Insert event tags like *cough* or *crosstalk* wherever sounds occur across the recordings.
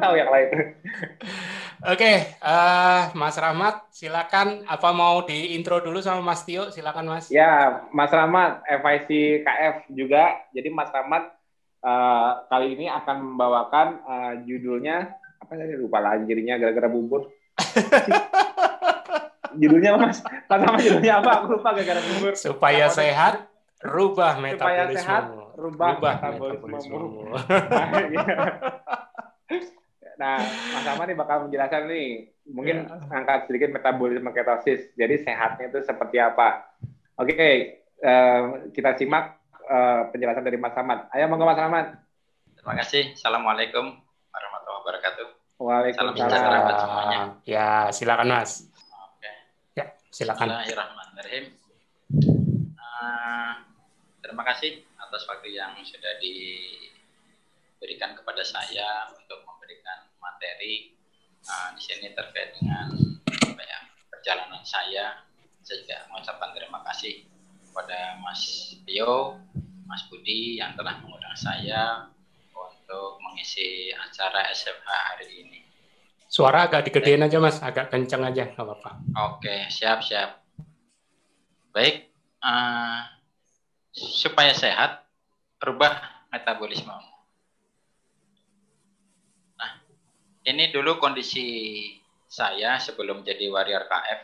tahu yang lain. Oke, uh, Mas Rahmat, silakan. Apa mau di intro dulu sama Mas Tio? Silakan, Mas. Ya, Mas Rahmat, FIC KF juga. Jadi Mas Rahmat uh, kali ini akan membawakan uh, judulnya apa tadi lupa lagi jadinya gara-gara bubur. *laughs* judulnya Mas, Mas Rahmat judulnya apa? Aku lupa gara-gara bubur. Supaya sehat, rubah metabolisme. Supaya sehat, rubah, rubah metabolisme. *laughs* nah, Mas Ahmad nih bakal menjelaskan nih, mungkin ya. angkat sedikit metabolisme ketosis. Jadi sehatnya itu seperti apa? Oke, okay, uh, kita simak uh, penjelasan dari Mas Ahmad. Ayo monggo Mas Ahmad. Terima kasih. Assalamualaikum warahmatullahi wabarakatuh. Waalaikumsalam. Ya, silakan Mas. Oke. Ya, silakan. Bismillahirrahmanirrahim. Uh, terima kasih atas waktu yang sudah diberikan kepada saya untuk memberikan materi uh, di sini terkait dengan apa ya, perjalanan saya. Saya juga mengucapkan terima kasih kepada Mas Tio, Mas Budi yang telah mengundang saya untuk mengisi acara SFH hari ini. Suara agak digedein aja mas, agak kencang aja, nggak apa-apa. Oke, siap siap. Baik, uh, supaya sehat, rubah metabolisme. Nah, ini dulu kondisi saya sebelum jadi warrior KF.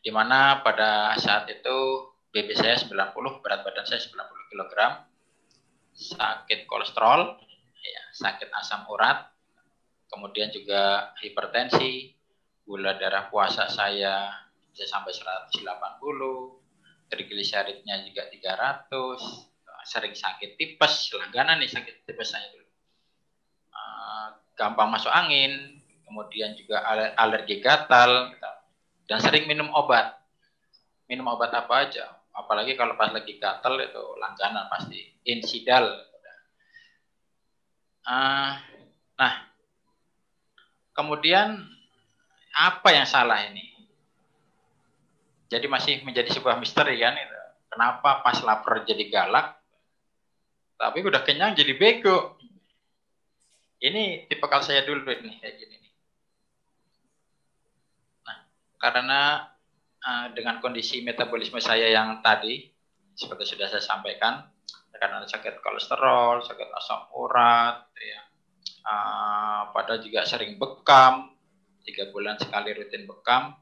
Di mana pada saat itu BB saya 90, berat badan saya 90 kg, sakit kolesterol, ya, sakit asam urat, kemudian juga hipertensi, gula darah puasa saya bisa sampai 180, trigliseridnya juga 300, sering sakit tipes, langganan nih sakit tipes saya dulu. Gampang masuk angin, kemudian juga alergi gatal, dan sering minum obat. Minum obat apa aja, apalagi kalau pas lagi gatal itu langganan pasti, insidal. Uh, nah, kemudian apa yang salah ini? Jadi masih menjadi sebuah misteri kan. Kenapa pas lapar jadi galak, tapi udah kenyang jadi bego. Ini tipe kalau saya dulu ini kayak gini nih. Nah, karena uh, dengan kondisi metabolisme saya yang tadi seperti sudah saya sampaikan, karena sakit kolesterol, sakit asam urat, ya, uh, pada juga sering bekam, tiga bulan sekali rutin bekam,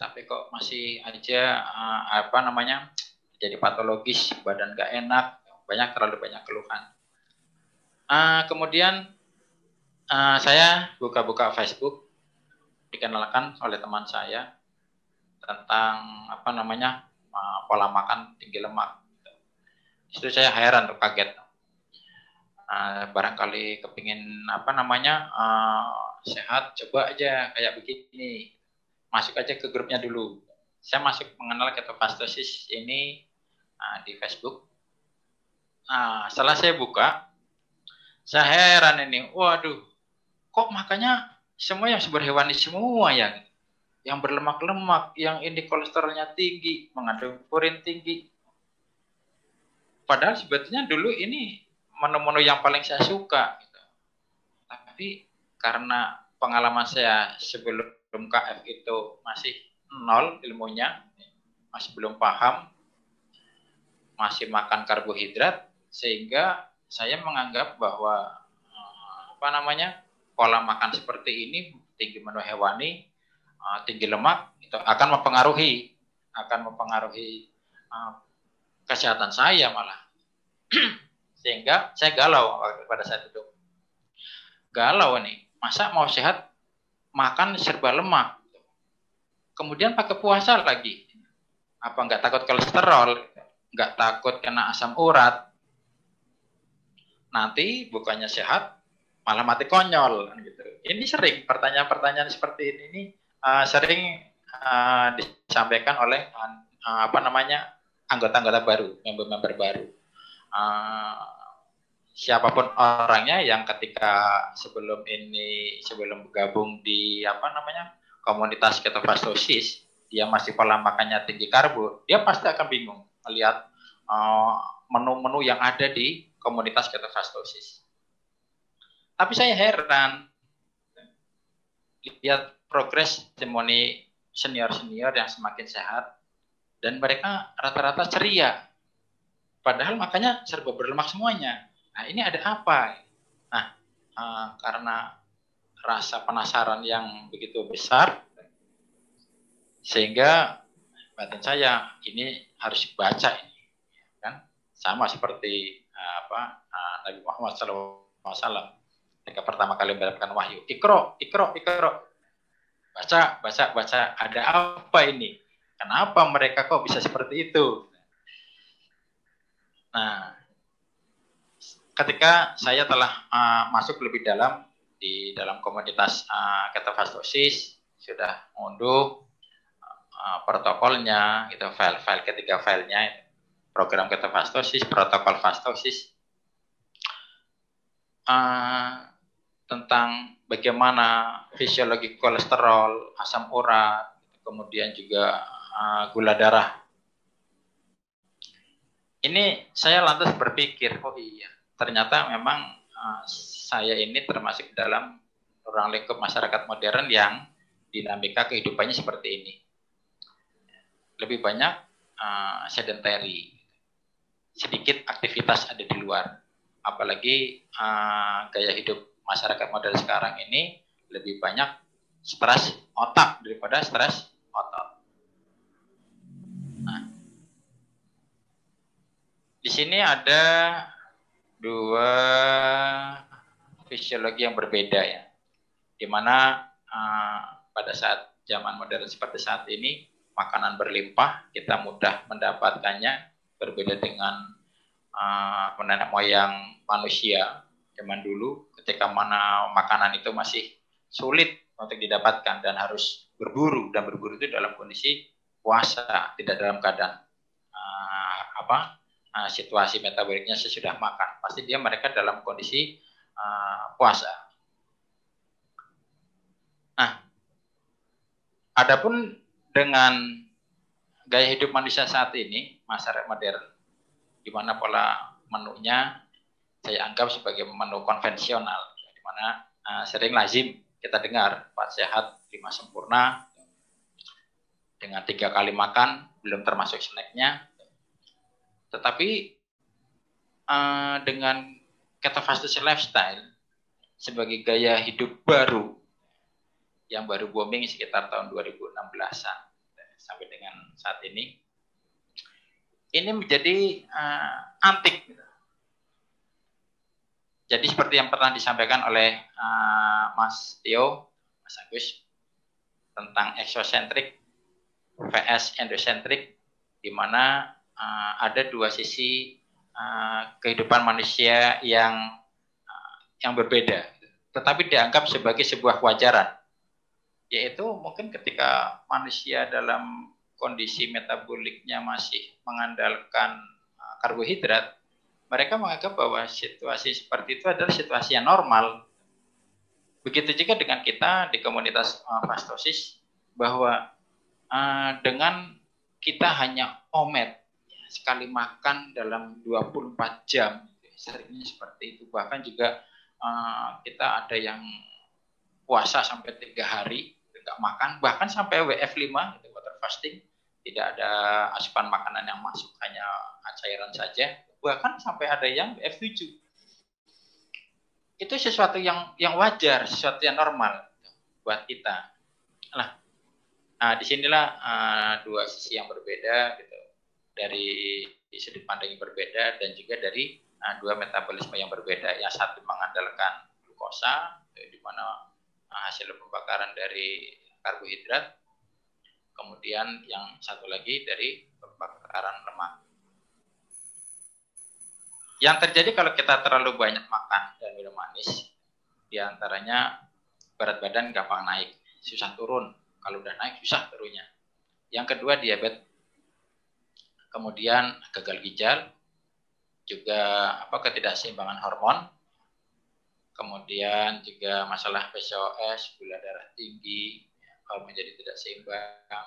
tapi kok masih aja uh, apa namanya jadi patologis, badan gak enak, banyak terlalu banyak keluhan. Uh, kemudian uh, saya buka-buka Facebook, dikenalkan oleh teman saya tentang apa namanya uh, pola makan tinggi lemak. Itu saya heran tuh kaget. Uh, barangkali kepingin apa namanya uh, sehat, coba aja kayak begini, masuk aja ke grupnya dulu. Saya masuk mengenal ketofastosis ini Nah, di Facebook. Nah, setelah saya buka, saya heran ini. Waduh, kok makanya semua yang sumber hewani semua ya? Yang berlemak-lemak, yang ini kolesterolnya tinggi, mengandung purin tinggi. Padahal sebetulnya dulu ini menu-menu yang paling saya suka. Gitu. Tapi karena pengalaman saya sebelum KF itu masih nol ilmunya, masih belum paham, masih makan karbohidrat sehingga saya menganggap bahwa eh, apa namanya pola makan seperti ini tinggi menu hewani eh, tinggi lemak itu akan mempengaruhi akan mempengaruhi eh, kesehatan saya malah. *clears throat* Sehingga saya galau pada saat itu. Galau nih masa mau sehat makan serba lemak. Kemudian pakai puasa lagi. Apa nggak takut kolesterol? Nggak takut kena asam urat, nanti bukannya sehat malah mati konyol gitu. Ini sering pertanyaan-pertanyaan seperti ini, ini uh, sering uh, disampaikan oleh uh, apa namanya anggota-anggota baru, member-member baru. Uh, siapa pun orangnya yang ketika sebelum ini sebelum bergabung di apa namanya komunitas ketofastosis dia masih pola makannya tinggi karbo, dia pasti akan bingung melihat uh, menu-menu yang ada di komunitas ketofastosis. Tapi saya heran lihat progres testimoni senior-senior yang semakin sehat dan mereka rata-rata ceria. Padahal makanya serba berlemak semuanya. Nah ini ada apa? Nah uh, karena rasa penasaran yang begitu besar, sehingga batin saya ini harus baca ini, kan? Sama seperti uh, apa uh, Nabi Muhammad SAW ketika pertama kali mendapatkan wahyu, ikro, ikro, ikro, baca, baca, baca. Ada apa ini? Kenapa mereka kok bisa seperti itu? Nah, ketika saya telah uh, masuk lebih dalam di dalam komunitas uh, ketofastosis, sudah mengunduh uh, protokolnya, itu file-file ketiga filenya, program ketofastosis, protokol fastosis, uh, tentang bagaimana fisiologi kolesterol, asam urat, kemudian juga uh, gula darah ini saya lantas berpikir, oh iya, ternyata memang uh, saya ini termasuk dalam ruang lingkup masyarakat modern yang dinamika kehidupannya seperti ini. Lebih banyak uh, sedentary, sedikit aktivitas ada di luar. Apalagi gaya hidup masyarakat modern sekarang ini lebih banyak stres otak daripada stres otot. Di sini ada dua fisiologi yang berbeda ya, di mana uh, pada saat zaman modern seperti saat ini makanan berlimpah, kita mudah mendapatkannya, berbeda dengan uh, nenek moyang manusia zaman dulu, ketika mana makanan itu masih sulit untuk didapatkan dan harus berburu dan berburu itu dalam kondisi puasa, tidak dalam keadaan uh, apa uh, situasi metaboliknya sesudah makan. Pasti dia mereka dalam kondisi uh, puasa. Nah, adapun dengan gaya hidup manusia saat ini, masyarakat modern, di mana pola menunya saya anggap sebagai menu konvensional, di mana uh, sering lazim kita dengar empat sehat lima sempurna dengan tiga kali makan belum termasuk snacknya tetapi uh, dengan ketofastosis lifestyle sebagai gaya hidup baru yang baru booming sekitar tahun 2016-an sampai dengan saat ini, ini menjadi uh, antik. Jadi seperti yang pernah disampaikan oleh uh, Mas Tio, Mas Agus tentang exocentric vs endosentrik, di mana uh, ada dua sisi uh, kehidupan manusia yang uh, yang berbeda, tetapi dianggap sebagai sebuah kewajaran, yaitu mungkin ketika manusia dalam kondisi metaboliknya masih mengandalkan karbohidrat, mereka menganggap bahwa situasi seperti itu adalah situasi yang normal. Begitu juga dengan kita di komunitas uh, pastosis bahwa uh, dengan kita hanya omet sekali makan dalam 24 jam. Seringnya seperti itu. Bahkan juga uh, kita ada yang puasa sampai tiga hari tidak makan, bahkan sampai WF5 itu water fasting, tidak ada asupan makanan yang masuk, hanya cairan saja. Bahkan sampai ada yang WF7. Itu sesuatu yang yang wajar, sesuatu yang normal buat kita. Nah, nah di sinilah uh, dua sisi yang berbeda gitu dari sudut pandang yang berbeda dan juga dari uh, dua metabolisme yang berbeda. Yang satu mengandalkan glukosa, di mana uh, hasil pembakaran dari karbohidrat, kemudian yang satu lagi dari pembakaran lemak. Yang terjadi kalau kita terlalu banyak makan dan minum manis, di antaranya berat badan gampang naik, susah turun. Kalau udah naik susah turunnya. Yang kedua diabetes kemudian gagal ginjal, juga apa ketidakseimbangan hormon, kemudian juga masalah PCOS, gula darah tinggi, kalau menjadi tidak seimbang,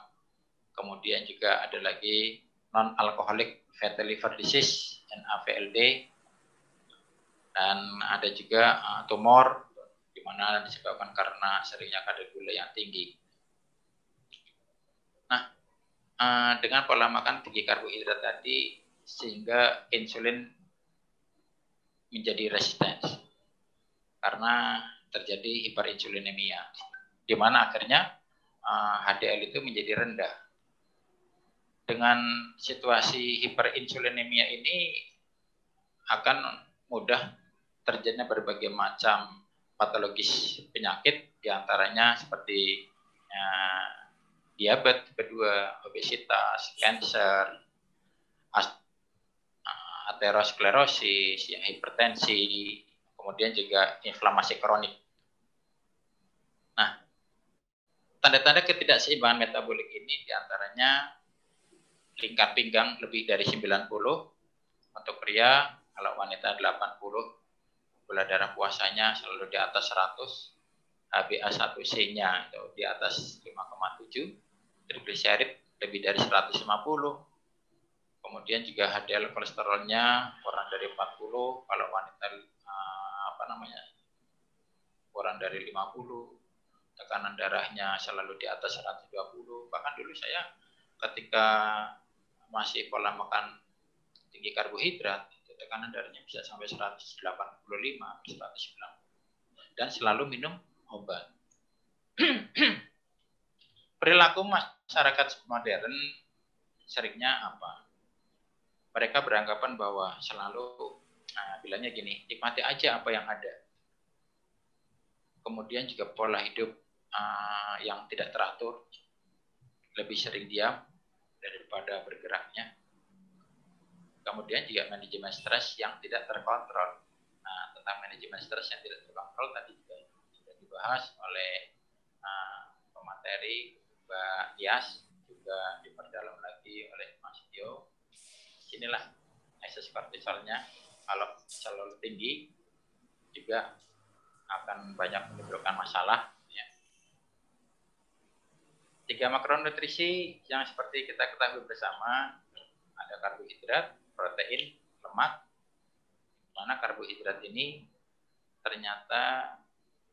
kemudian juga ada lagi non alkoholik fatty liver disease NAVLD, dan ada juga uh, tumor di mana disebabkan karena seringnya kadar gula yang tinggi. Nah, uh, dengan pola makan tinggi karbohidrat tadi sehingga insulin menjadi resisten karena terjadi hiperinsulinemia di mana akhirnya uh, HDL itu menjadi rendah. Dengan situasi hiperinsulinemia ini akan mudah terjadinya berbagai macam patologis penyakit di antaranya seperti uh, diabetes kedua, obesitas, cancer, aterosklerosis, ya, hipertensi, kemudian juga inflamasi kronik. Nah, tanda-tanda ketidakseimbangan metabolik ini di antaranya lingkar pinggang lebih dari 90 untuk pria, kalau wanita 80, gula darah puasanya selalu di atas 100, HbA1c-nya itu di atas 5,7, trigliserid lebih dari 150, kemudian juga HDL kolesterolnya kurang dari 40, kalau wanita namanya kurang dari 50 tekanan darahnya selalu di atas 120 bahkan dulu saya ketika masih pola makan tinggi karbohidrat itu tekanan darahnya bisa sampai 185 190 dan selalu minum obat. *clears throat* Perilaku masyarakat modern seringnya apa? Mereka beranggapan bahwa selalu Nah, bilangnya gini, nikmati aja apa yang ada. Kemudian juga pola hidup uh, yang tidak teratur, lebih sering diam daripada bergeraknya. Kemudian juga manajemen stres yang tidak terkontrol. Nah, tentang manajemen stres yang tidak terkontrol tadi juga sudah dibahas oleh uh, pemateri Mbak Yas, juga diperdalam lagi oleh Mas Tio. Inilah ekses kortisolnya kalau selalu tinggi juga akan banyak menimbulkan masalah. Tiga makronutrisi yang seperti kita ketahui bersama ada karbohidrat, protein, lemak. Mana karbohidrat ini ternyata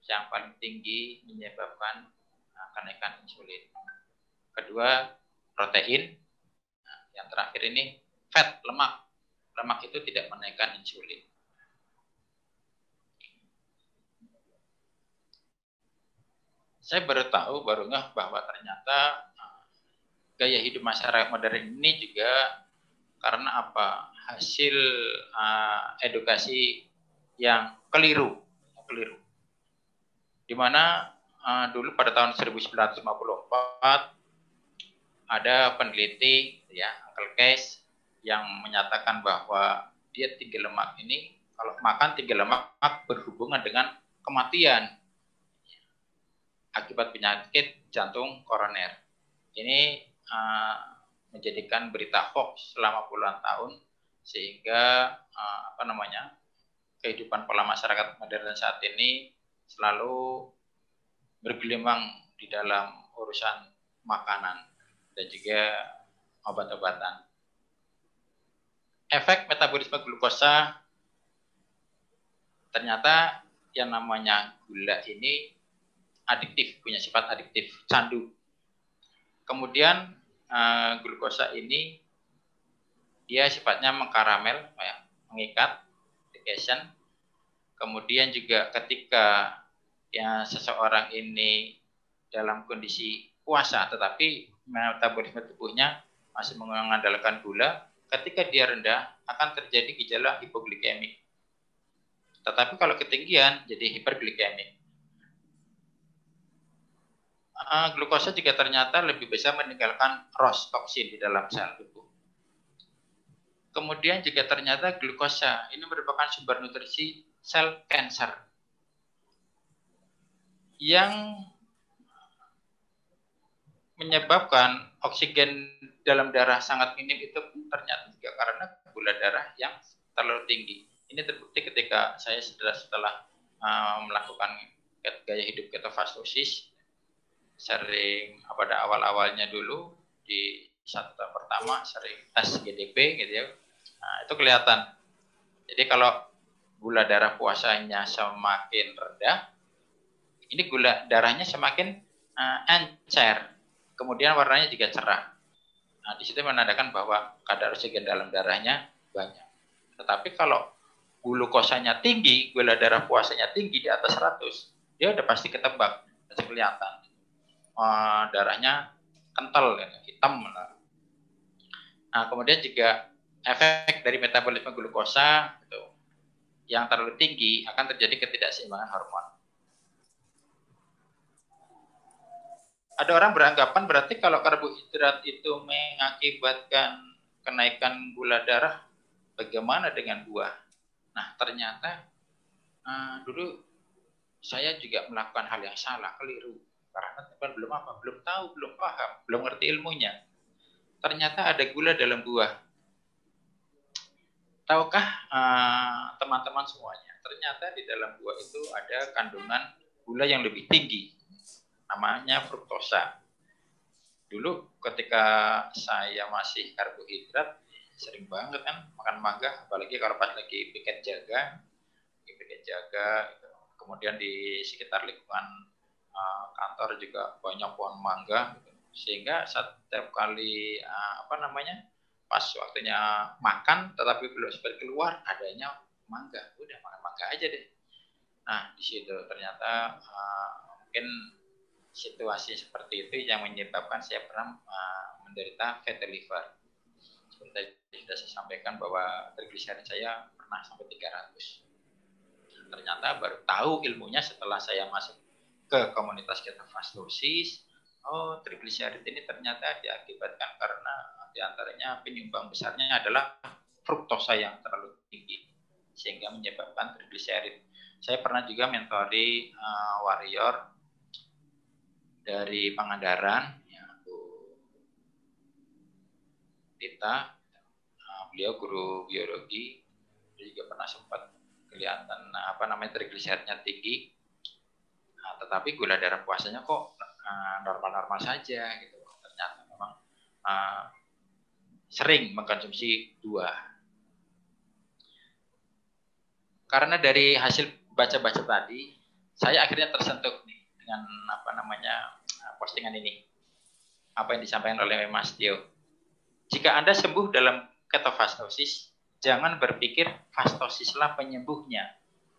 yang paling tinggi menyebabkan uh, kenaikan insulin. Kedua, protein. Nah, yang terakhir ini fat, lemak lemak itu tidak menaikkan insulin. Saya baru tahu, baru ngeh bahwa ternyata eh, gaya hidup masyarakat modern ini juga karena apa? Hasil uh, edukasi yang keliru, keliru. Di mana uh, dulu pada tahun 1954 ada peneliti ya Uncle Case yang menyatakan bahwa dia tinggi lemak ini kalau makan tinggi lemak berhubungan dengan kematian akibat penyakit jantung koroner. Ini uh, menjadikan berita hoax selama puluhan tahun sehingga uh, apa namanya kehidupan pola masyarakat modern saat ini selalu bergelimang di dalam urusan makanan dan juga obat-obatan efek metabolisme glukosa ternyata yang namanya gula ini adiktif, punya sifat adiktif, candu. Kemudian uh, glukosa ini dia sifatnya mengkaramel, ya, mengikat, digestion. Kemudian juga ketika ya seseorang ini dalam kondisi puasa, tetapi metabolisme tubuhnya masih mengandalkan gula, ketika dia rendah akan terjadi gejala hipoglikemik. Tetapi kalau ketinggian jadi hiperglikemik. Glukosa juga ternyata lebih bisa meninggalkan ROS toksin di dalam sel tubuh. Kemudian juga ternyata glukosa ini merupakan sumber nutrisi sel kanker yang menyebabkan oksigen dalam darah sangat minim itu ternyata juga karena gula darah yang terlalu tinggi. Ini terbukti ketika saya setelah setelah uh, melakukan gaya hidup ketofastosis sering pada awal-awalnya dulu di satu tahun pertama sering tes GDP gitu ya. Nah, itu kelihatan. Jadi kalau gula darah puasanya semakin rendah, ini gula darahnya semakin uh, encer, kemudian warnanya juga cerah. Nah, di situ menandakan bahwa kadar oksigen dalam darahnya banyak. Tetapi kalau glukosanya tinggi, gula darah puasanya tinggi di atas 100, dia udah pasti ketebak, kelihatan. Uh, darahnya kental, ya, hitam. Nah, kemudian juga efek dari metabolisme glukosa itu yang terlalu tinggi akan terjadi ketidakseimbangan hormon. Ada orang beranggapan berarti kalau karbohidrat itu mengakibatkan kenaikan gula darah, bagaimana dengan buah? Nah, ternyata uh, dulu saya juga melakukan hal yang salah, keliru. Karena teman belum apa, belum tahu, belum paham, belum ngerti ilmunya. Ternyata ada gula dalam buah. Tahukah eh, teman-teman uh, semuanya? Ternyata di dalam buah itu ada kandungan gula yang lebih tinggi namanya fruktosa. Dulu ketika saya masih karbohidrat, sering banget kan makan mangga, apalagi kalau pas lagi piket jaga, piket jaga, kemudian di sekitar lingkungan uh, kantor juga banyak pohon mangga, gitu. sehingga setiap kali uh, apa namanya pas waktunya makan, tetapi belum sempat keluar, adanya mangga, udah makan mangga aja deh. Nah di situ ternyata uh, mungkin situasi seperti itu yang menyebabkan saya pernah menderita fatty liver. Seperti sudah saya sampaikan bahwa trigliserid saya pernah sampai 300. Ternyata baru tahu ilmunya setelah saya masuk ke komunitas ketofastosis. Oh, trigliserid ini ternyata diakibatkan karena di antaranya penyumbang besarnya adalah fruktosa yang terlalu tinggi sehingga menyebabkan trigliserid. Saya pernah juga mentori uh, warrior dari Pangandaran, ya, Bu Tita, nah, beliau guru biologi, dia juga pernah sempat kelihatan apa namanya trigliseridnya tinggi, tetapi gula darah puasanya kok nah, normal-normal saja gitu. Ternyata memang uh, sering mengkonsumsi buah. Karena dari hasil baca-baca tadi, saya akhirnya tersentuh nih dengan apa namanya uh, postingan ini. Apa yang disampaikan oleh Mas Tio. Jika Anda sembuh dalam ketofastosis, jangan berpikir fastosislah penyembuhnya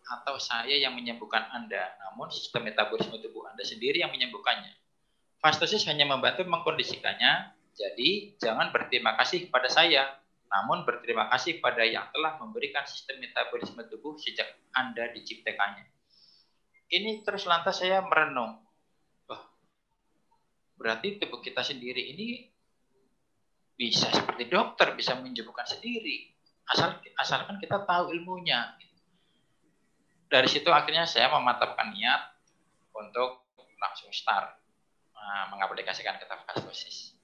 atau saya yang menyembuhkan Anda, namun sistem metabolisme tubuh Anda sendiri yang menyembuhkannya. Fastosis hanya membantu mengkondisikannya, jadi jangan berterima kasih kepada saya, namun berterima kasih pada yang telah memberikan sistem metabolisme tubuh sejak Anda diciptakannya ini terus lantas saya merenung. Oh, berarti tubuh kita sendiri ini bisa seperti dokter, bisa menyembuhkan sendiri. Asal asalkan kita tahu ilmunya. Dari situ akhirnya saya memantapkan niat untuk langsung start uh, mengaplikasikan ketofastosis.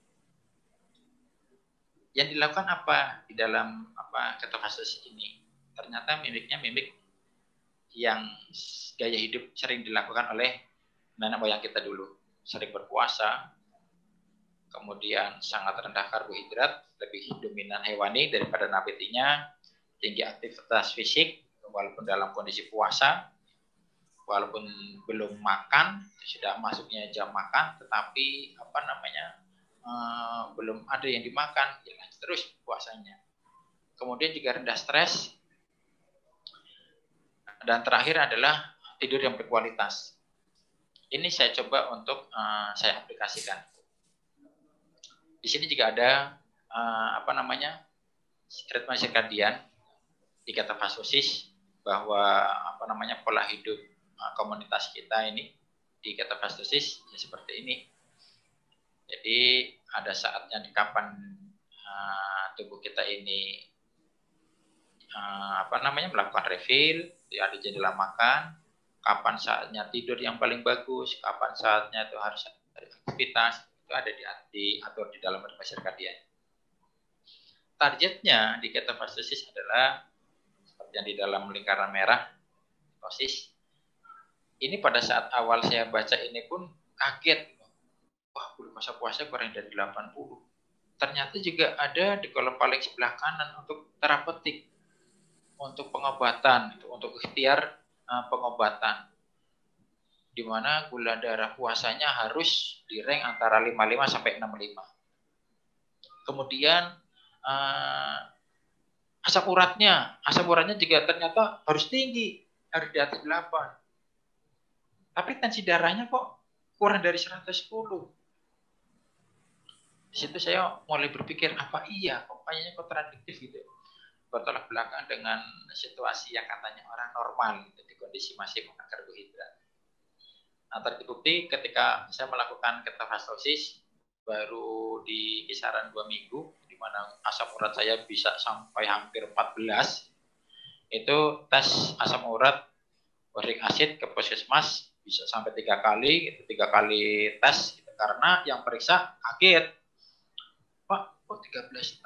Yang dilakukan apa di dalam apa ketofastosis ini? Ternyata mimiknya mimik yang gaya hidup sering dilakukan oleh nenek moyang kita dulu. Sering berpuasa, kemudian sangat rendah karbohidrat, lebih dominan hewani daripada nabatinya, tinggi aktivitas fisik, walaupun dalam kondisi puasa, walaupun belum makan, sudah masuknya jam makan, tetapi apa namanya uh, belum ada yang dimakan, ya terus puasanya. Kemudian juga rendah stres, dan terakhir adalah tidur yang berkualitas. Ini saya coba untuk uh, saya aplikasikan. Di sini juga ada uh, apa namanya ritme sirkadian di kata fasosis bahwa apa namanya pola hidup uh, komunitas kita ini di kata fasosis ya seperti ini. Jadi ada saatnya di kapan uh, tubuh kita ini uh, apa namanya melakukan refill, ada jendela makan, kapan saatnya tidur yang paling bagus, kapan saatnya itu harus ada aktivitas, itu ada di, di atau di dalam ritme sirkadian. Targetnya di ketofastosis adalah yang di dalam lingkaran merah, tosis. Ini pada saat awal saya baca ini pun kaget. Wah, glukosa puasa kurang dari 80. Ternyata juga ada di kolom paling sebelah kanan untuk terapeutik untuk pengobatan, untuk ikhtiar uh, pengobatan. Di mana gula darah puasanya harus di antara 55 sampai 65. Kemudian uh, asam uratnya, asam uratnya juga ternyata harus tinggi, harus di atas 8. Tapi tensi darahnya kok kurang dari 110. Di situ saya mulai berpikir apa iya kok kayaknya kontradiktif gitu bertolak belakang dengan situasi yang katanya orang normal gitu, di kondisi masih makan karbohidrat. Nah, terbukti ketika saya melakukan ketofastosis baru di kisaran dua minggu, mana asam urat saya bisa sampai hampir 14, itu tes asam urat uric acid ke puskesmas bisa sampai tiga kali, itu tiga kali tes, gitu. karena yang periksa kaget, Pak, kok 13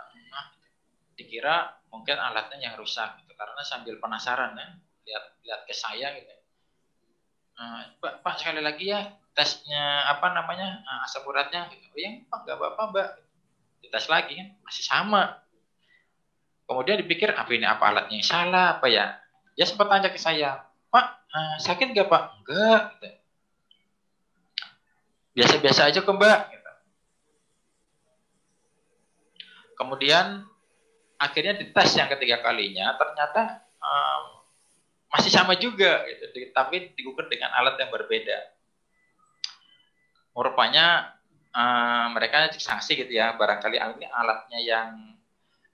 dikira mungkin alatnya yang rusak gitu. Karena sambil penasaran ya lihat lihat ke saya gitu. Nah, pak, pak sekali lagi ya tesnya apa namanya nah, asam uratnya gitu. Oh, yang pak nggak apa-apa mbak dites lagi kan masih sama. Kemudian dipikir apa ini? Apa alatnya yang salah? Apa ya? Ya sempat tanya ke saya pak uh, sakit nggak pak? Enggak gitu. biasa-biasa aja kok mbak gitu. kemudian akhirnya dites yang ketiga kalinya ternyata um, masih sama juga gitu. Tapi diukur dengan alat yang berbeda. Rupanya um, mereka sanksi gitu ya barangkali ini alatnya yang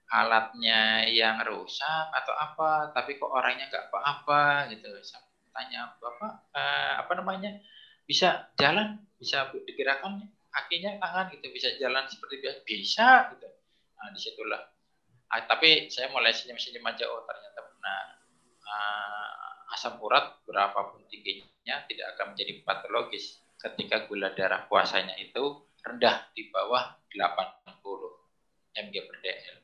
alatnya yang rusak atau apa tapi kok orangnya nggak apa-apa gitu. Saya tanya bapak uh, apa namanya bisa jalan? Bisa digerakkan kakinya tangan gitu bisa jalan seperti biasa? Bisa gitu. Nah di situlah. Ah, tapi saya mulai senyum-senyum aja oh ternyata benar. Uh, asam urat berapapun tingginya tidak akan menjadi patologis ketika gula darah puasanya itu rendah di bawah 80 mg per dl.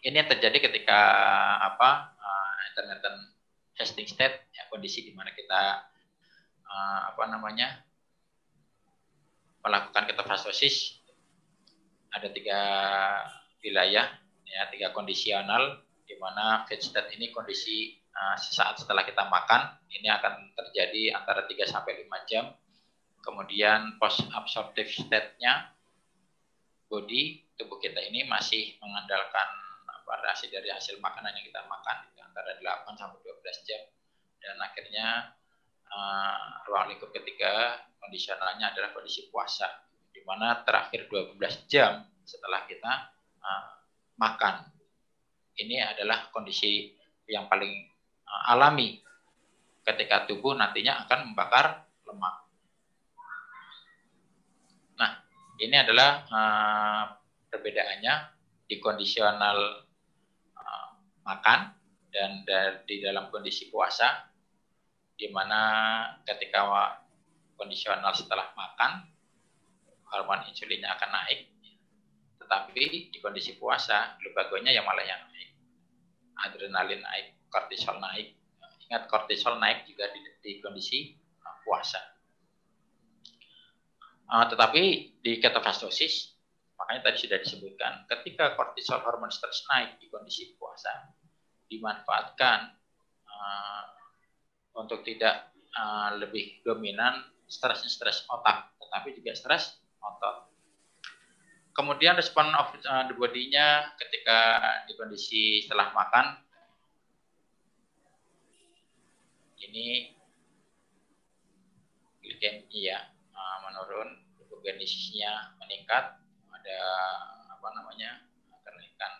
Ini yang terjadi ketika apa uh, intermittent fasting state ya, kondisi di mana kita uh, apa namanya melakukan ketofastosis ada tiga wilayah ya tiga kondisional di mana fat state ini kondisi uh, sesaat setelah kita makan ini akan terjadi antara 3 sampai 5 jam. Kemudian post absorptive state-nya body tubuh kita ini masih mengandalkan variasi dari hasil makanan yang kita makan antara 8 sampai 12 jam dan akhirnya uh, ruang lingkup ketiga kondisionalnya adalah kondisi puasa di mana terakhir 12 jam setelah kita uh, makan. Ini adalah kondisi yang paling uh, alami ketika tubuh nantinya akan membakar lemak. Nah, ini adalah uh, perbedaannya di kondisional uh, makan dan di dalam kondisi puasa di mana ketika kondisional setelah makan hormon insulinnya akan naik tapi di kondisi puasa, glukagonnya yang malah yang naik. Adrenalin naik, kortisol naik. Ingat kortisol naik juga di, di kondisi uh, puasa. Uh, tetapi di ketofastosis, makanya tadi sudah disebutkan, ketika kortisol hormon stres naik di kondisi puasa, dimanfaatkan uh, untuk tidak uh, lebih dominan stres-stres otak, tetapi juga stres otot. Kemudian respon of the body-nya ketika di kondisi setelah makan ini glikemia uh, menurun, glukogenesisnya meningkat, ada apa namanya kenaikan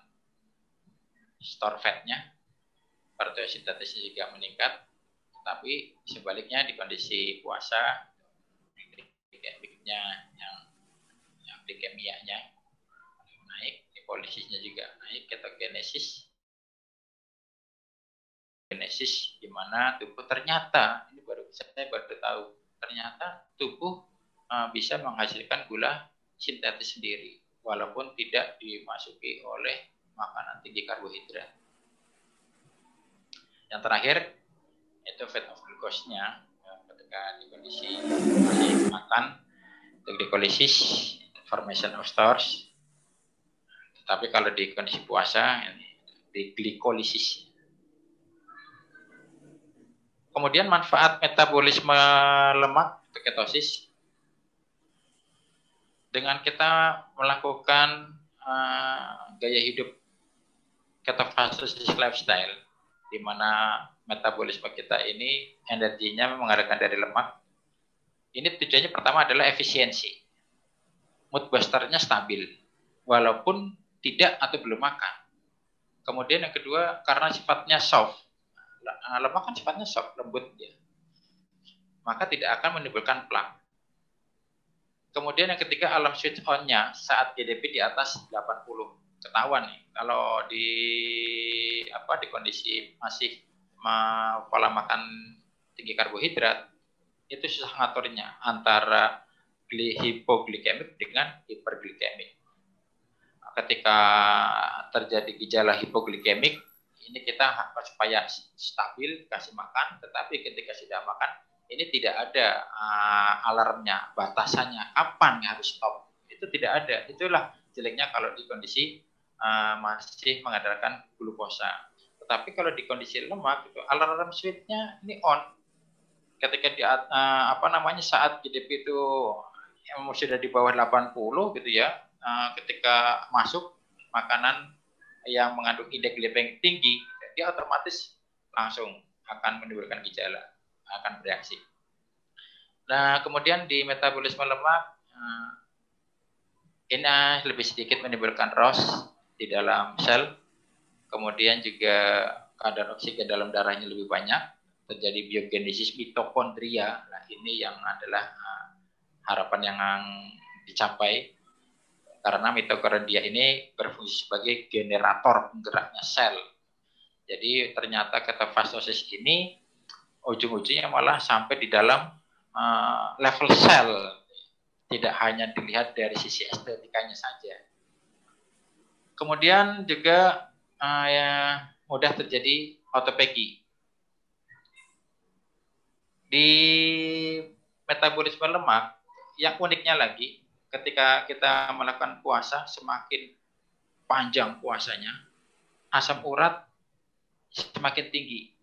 store fatnya, partiosintetisnya juga meningkat, tapi sebaliknya di kondisi puasa glikemia yang glikemianya naik, hipolisisnya juga naik, ketogenesis. Genesis di mana tubuh ternyata ini baru saya baru tahu ternyata tubuh uh, bisa menghasilkan gula sintetis sendiri walaupun tidak dimasuki oleh makanan tinggi karbohidrat. Yang terakhir itu fat of glucose-nya ya, ketika di kondisi makan untuk glikolisis formation of stores. Tapi kalau di kondisi puasa, di glikolisis. Kemudian manfaat metabolisme lemak ketosis dengan kita melakukan uh, gaya hidup ketofastosis lifestyle di mana metabolisme kita ini energinya mengadakan dari lemak. Ini tujuannya pertama adalah efisiensi. Mood boosternya stabil walaupun tidak atau belum makan. Kemudian yang kedua karena sifatnya soft. Lemak kan sifatnya soft, lembut dia. Maka tidak akan menimbulkan plak. Kemudian yang ketiga alam switch on-nya saat GDP di atas 80 ketahuan nih kalau di apa di kondisi masih ma, pola makan tinggi karbohidrat itu susah ngaturnya antara hipoglikemik dengan hiperglikemik. Ketika terjadi gejala hipoglikemik, ini kita supaya stabil kasih makan, tetapi ketika sudah makan, ini tidak ada uh, alarmnya, batasannya, kapan harus stop. Itu tidak ada. Itulah jeleknya kalau di kondisi uh, masih mengandalkan glukosa. Tetapi kalau di kondisi lemak itu alarm switch-nya ini on. Ketika di uh, apa namanya saat GDP itu yang sudah di bawah 80 gitu ya, uh, ketika masuk makanan yang mengandung indeks glycemic tinggi, dia otomatis langsung akan menimbulkan gejala, akan bereaksi. Nah, kemudian di metabolisme lemak, ini lebih sedikit menimbulkan ROS, di dalam sel. Kemudian juga kadar oksigen dalam darahnya lebih banyak, terjadi biogenesis mitokondria. Nah, ini yang adalah uh, harapan yang dicapai karena mitokondria ini berfungsi sebagai generator penggeraknya sel. Jadi ternyata ketofastosis ini ujung-ujungnya malah sampai di dalam uh, level sel, tidak hanya dilihat dari sisi estetikanya saja. Kemudian juga uh, ya, mudah terjadi autophagy. Di metabolisme lemak, yang uniknya lagi, ketika kita melakukan puasa, semakin panjang puasanya, asam urat semakin tinggi.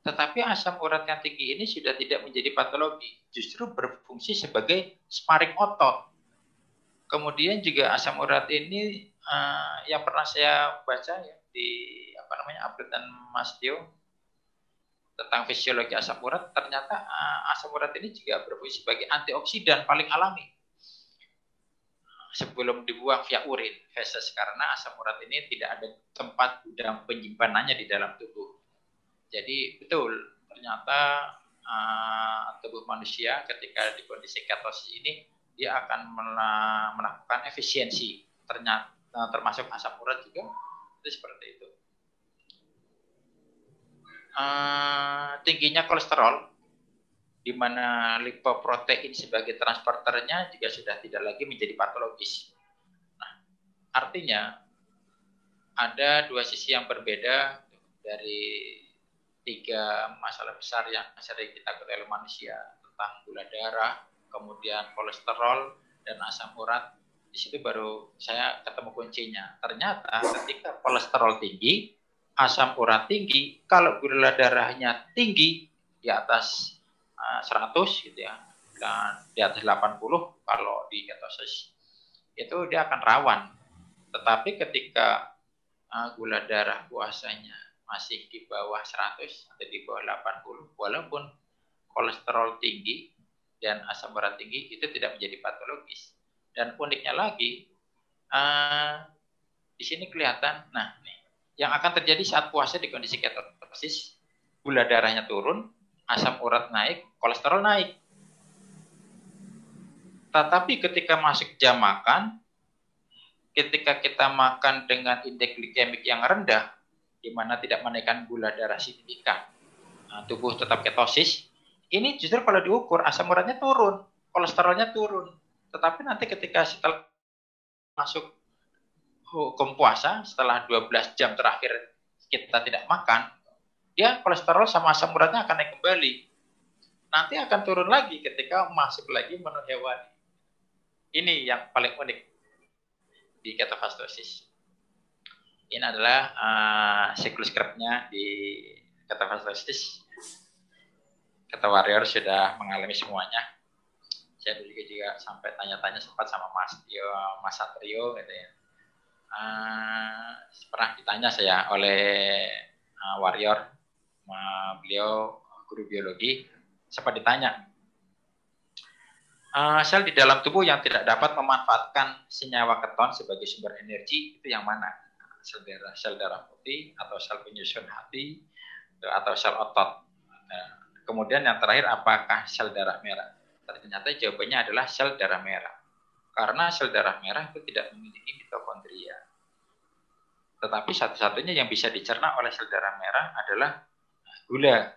Tetapi asam urat yang tinggi ini sudah tidak menjadi patologi, justru berfungsi sebagai sparring otot. Kemudian juga asam urat ini uh, yang pernah saya baca ya di apa namanya update dan Mas Tio tentang fisiologi asam urat ternyata uh, asam urat ini juga berfungsi sebagai antioksidan paling alami sebelum dibuang via urin feses karena asam urat ini tidak ada tempat gudang penyimpanannya di dalam tubuh. Jadi betul ternyata uh, tubuh manusia ketika di kondisi ketosis ini dia akan melakukan efisiensi ternyata termasuk asam urat juga itu seperti itu. Uh, tingginya kolesterol di mana lipoprotein sebagai transporternya juga sudah tidak lagi menjadi patologis. Nah, artinya ada dua sisi yang berbeda dari tiga masalah besar yang sering kita ketahui manusia tentang gula darah, kemudian kolesterol dan asam urat di situ baru saya ketemu kuncinya. Ternyata ketika kolesterol tinggi, asam urat tinggi, kalau gula darahnya tinggi di atas eh, 100 gitu ya, dan di atas 80 kalau di ketosis itu dia akan rawan. Tetapi ketika uh, gula darah puasanya masih di bawah 100 atau di bawah 80 walaupun kolesterol tinggi dan asam urat tinggi itu tidak menjadi patologis dan uniknya lagi, uh, di sini kelihatan, nah nih, yang akan terjadi saat puasa di kondisi ketosis, gula darahnya turun, asam urat naik, kolesterol naik. Tetapi ketika masuk jam makan, ketika kita makan dengan indeks glikemik yang rendah, di mana tidak menaikkan gula darah signifikan, nah, tubuh tetap ketosis, ini justru kalau diukur asam uratnya turun, kolesterolnya turun. Tetapi nanti ketika setelah masuk hukum puasa, setelah 12 jam terakhir kita tidak makan, dia kolesterol sama asam uratnya akan naik kembali. Nanti akan turun lagi ketika masuk lagi menu hewani. Ini yang paling unik di ketofastosis. Ini adalah uh, siklus kerapnya di kata fantastis. Kata warrior sudah mengalami semuanya. Saya dulu juga sampai tanya-tanya sempat sama Mas Tio, Mas Satrio gitu ya. Uh, pernah ditanya saya oleh uh, warrior, uh, beliau guru biologi, sempat ditanya uh, sel di dalam tubuh yang tidak dapat memanfaatkan senyawa keton sebagai sumber energi itu yang mana? Sel darah, sel darah putih atau sel penyusun hati atau sel otot. Nah, kemudian yang terakhir apakah sel darah merah? Ternyata jawabannya adalah sel darah merah. Karena sel darah merah itu tidak memiliki mitokondria. Tetapi satu-satunya yang bisa dicerna oleh sel darah merah adalah gula.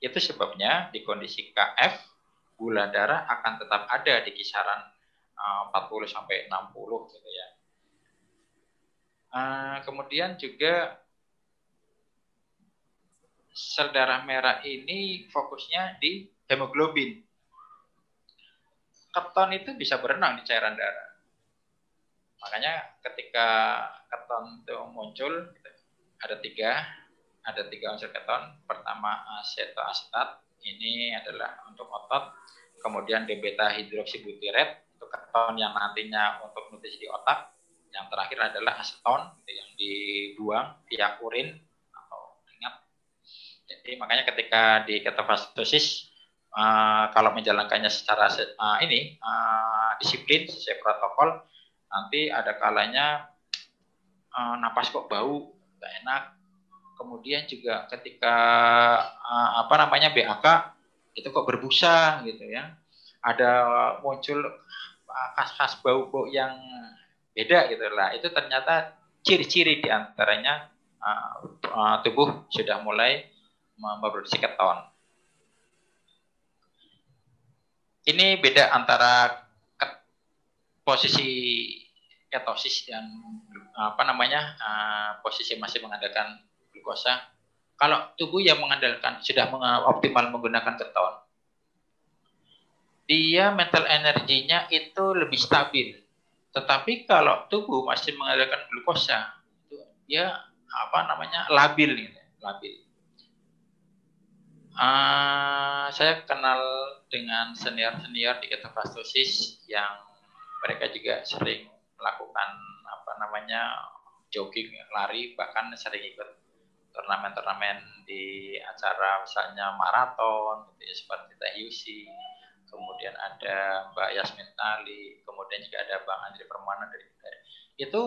Itu sebabnya di kondisi KF gula darah akan tetap ada di kisaran uh, 40 sampai 60 gitu ya. Uh, kemudian juga sel darah merah ini fokusnya di hemoglobin. Keton itu bisa berenang di cairan darah. Makanya ketika keton itu muncul, ada tiga, ada tiga unsur keton. Pertama asetoasetat, ini adalah untuk otot kemudian D-beta untuk keton yang nantinya untuk nutrisi di otak. Yang terakhir adalah aseton yang dibuang via urin atau ingat. Jadi makanya ketika di ketofastosis uh, kalau menjalankannya secara uh, ini uh, disiplin sesuai protokol, nanti ada kalanya uh, napas kok bau, nggak enak. Kemudian juga ketika apa namanya BAK itu kok berbusa gitu ya ada muncul khas-khas bau-bau yang beda gitu lah. Itu ternyata ciri-ciri di antaranya uh, uh, tubuh sudah mulai memproduksi keton. Ini beda antara posisi ketosis dan apa namanya uh, posisi masih mengandalkan glukosa. Kalau tubuh yang mengandalkan sudah optimal menggunakan keton, dia mental energinya itu lebih stabil. Tetapi kalau tubuh masih mengandalkan glukosa, itu dia apa namanya labil gitu, labil. Uh, saya kenal dengan senior-senior di ketofastosis yang mereka juga sering melakukan apa namanya jogging, lari, bahkan sering ikut turnamen-turnamen di acara misalnya maraton gitu ya seperti Yusi kemudian ada Mbak Yasmin Tali kemudian juga ada Bang Andri Permana dari itu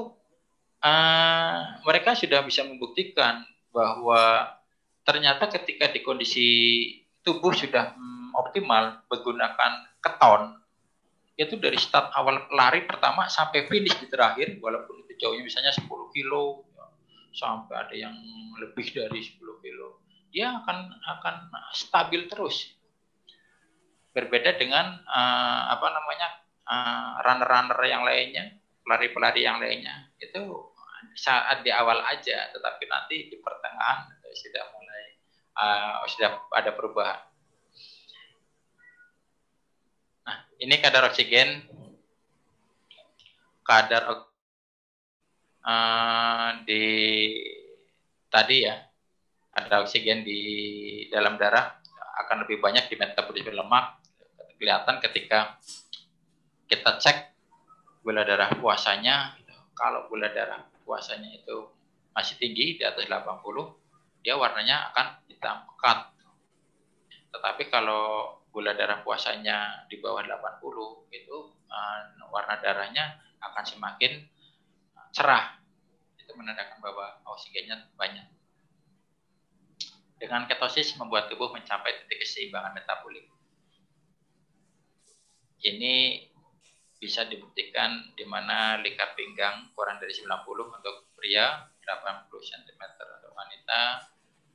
uh, mereka sudah bisa membuktikan bahwa ternyata ketika di kondisi tubuh sudah hmm, optimal menggunakan keton itu dari start awal lari pertama sampai finish di terakhir walaupun itu jauhnya misalnya 10 kilo sampai ada yang lebih dari 10 kilo dia akan akan stabil terus berbeda dengan uh, apa namanya uh, runner-runner yang lainnya pelari-pelari yang lainnya. Itu saat di awal aja tetapi nanti di pertengahan sudah mulai uh, sudah ada perubahan. Nah ini kadar oksigen. Kadar uh, di tadi ya ada oksigen di dalam darah akan lebih banyak di metabolisme lemak kelihatan ketika kita cek gula darah puasanya kalau gula darah puasanya itu masih tinggi di atas 80 dia warnanya akan hitam pekat tetapi kalau gula darah puasanya di bawah 80 itu uh, warna darahnya akan semakin cerah itu menandakan bahwa oksigennya banyak. Dengan ketosis membuat tubuh mencapai titik keseimbangan metabolik. Ini bisa dibuktikan di mana lingkar pinggang kurang dari 90 untuk pria, 80 cm untuk wanita,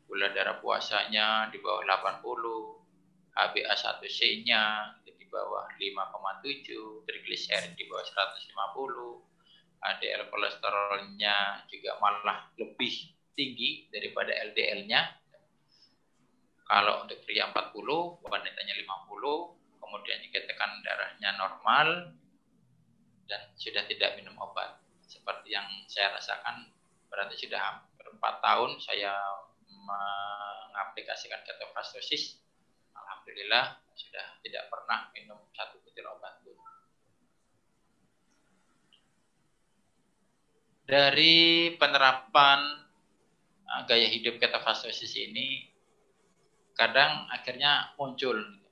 gula darah puasanya di bawah 80, HbA1c-nya di bawah 5,7, trigliserid di bawah 150, HDL kolesterolnya juga malah lebih tinggi daripada LDL-nya. Kalau untuk pria 40, wanitanya 50, kemudian jika tekan darahnya normal dan sudah tidak minum obat. Seperti yang saya rasakan berarti sudah hampir empat tahun saya mengaplikasikan ketofastosis. Alhamdulillah sudah tidak pernah minum satu butir obat pun. Dari penerapan uh, gaya hidup ketofastosis ini, kadang akhirnya muncul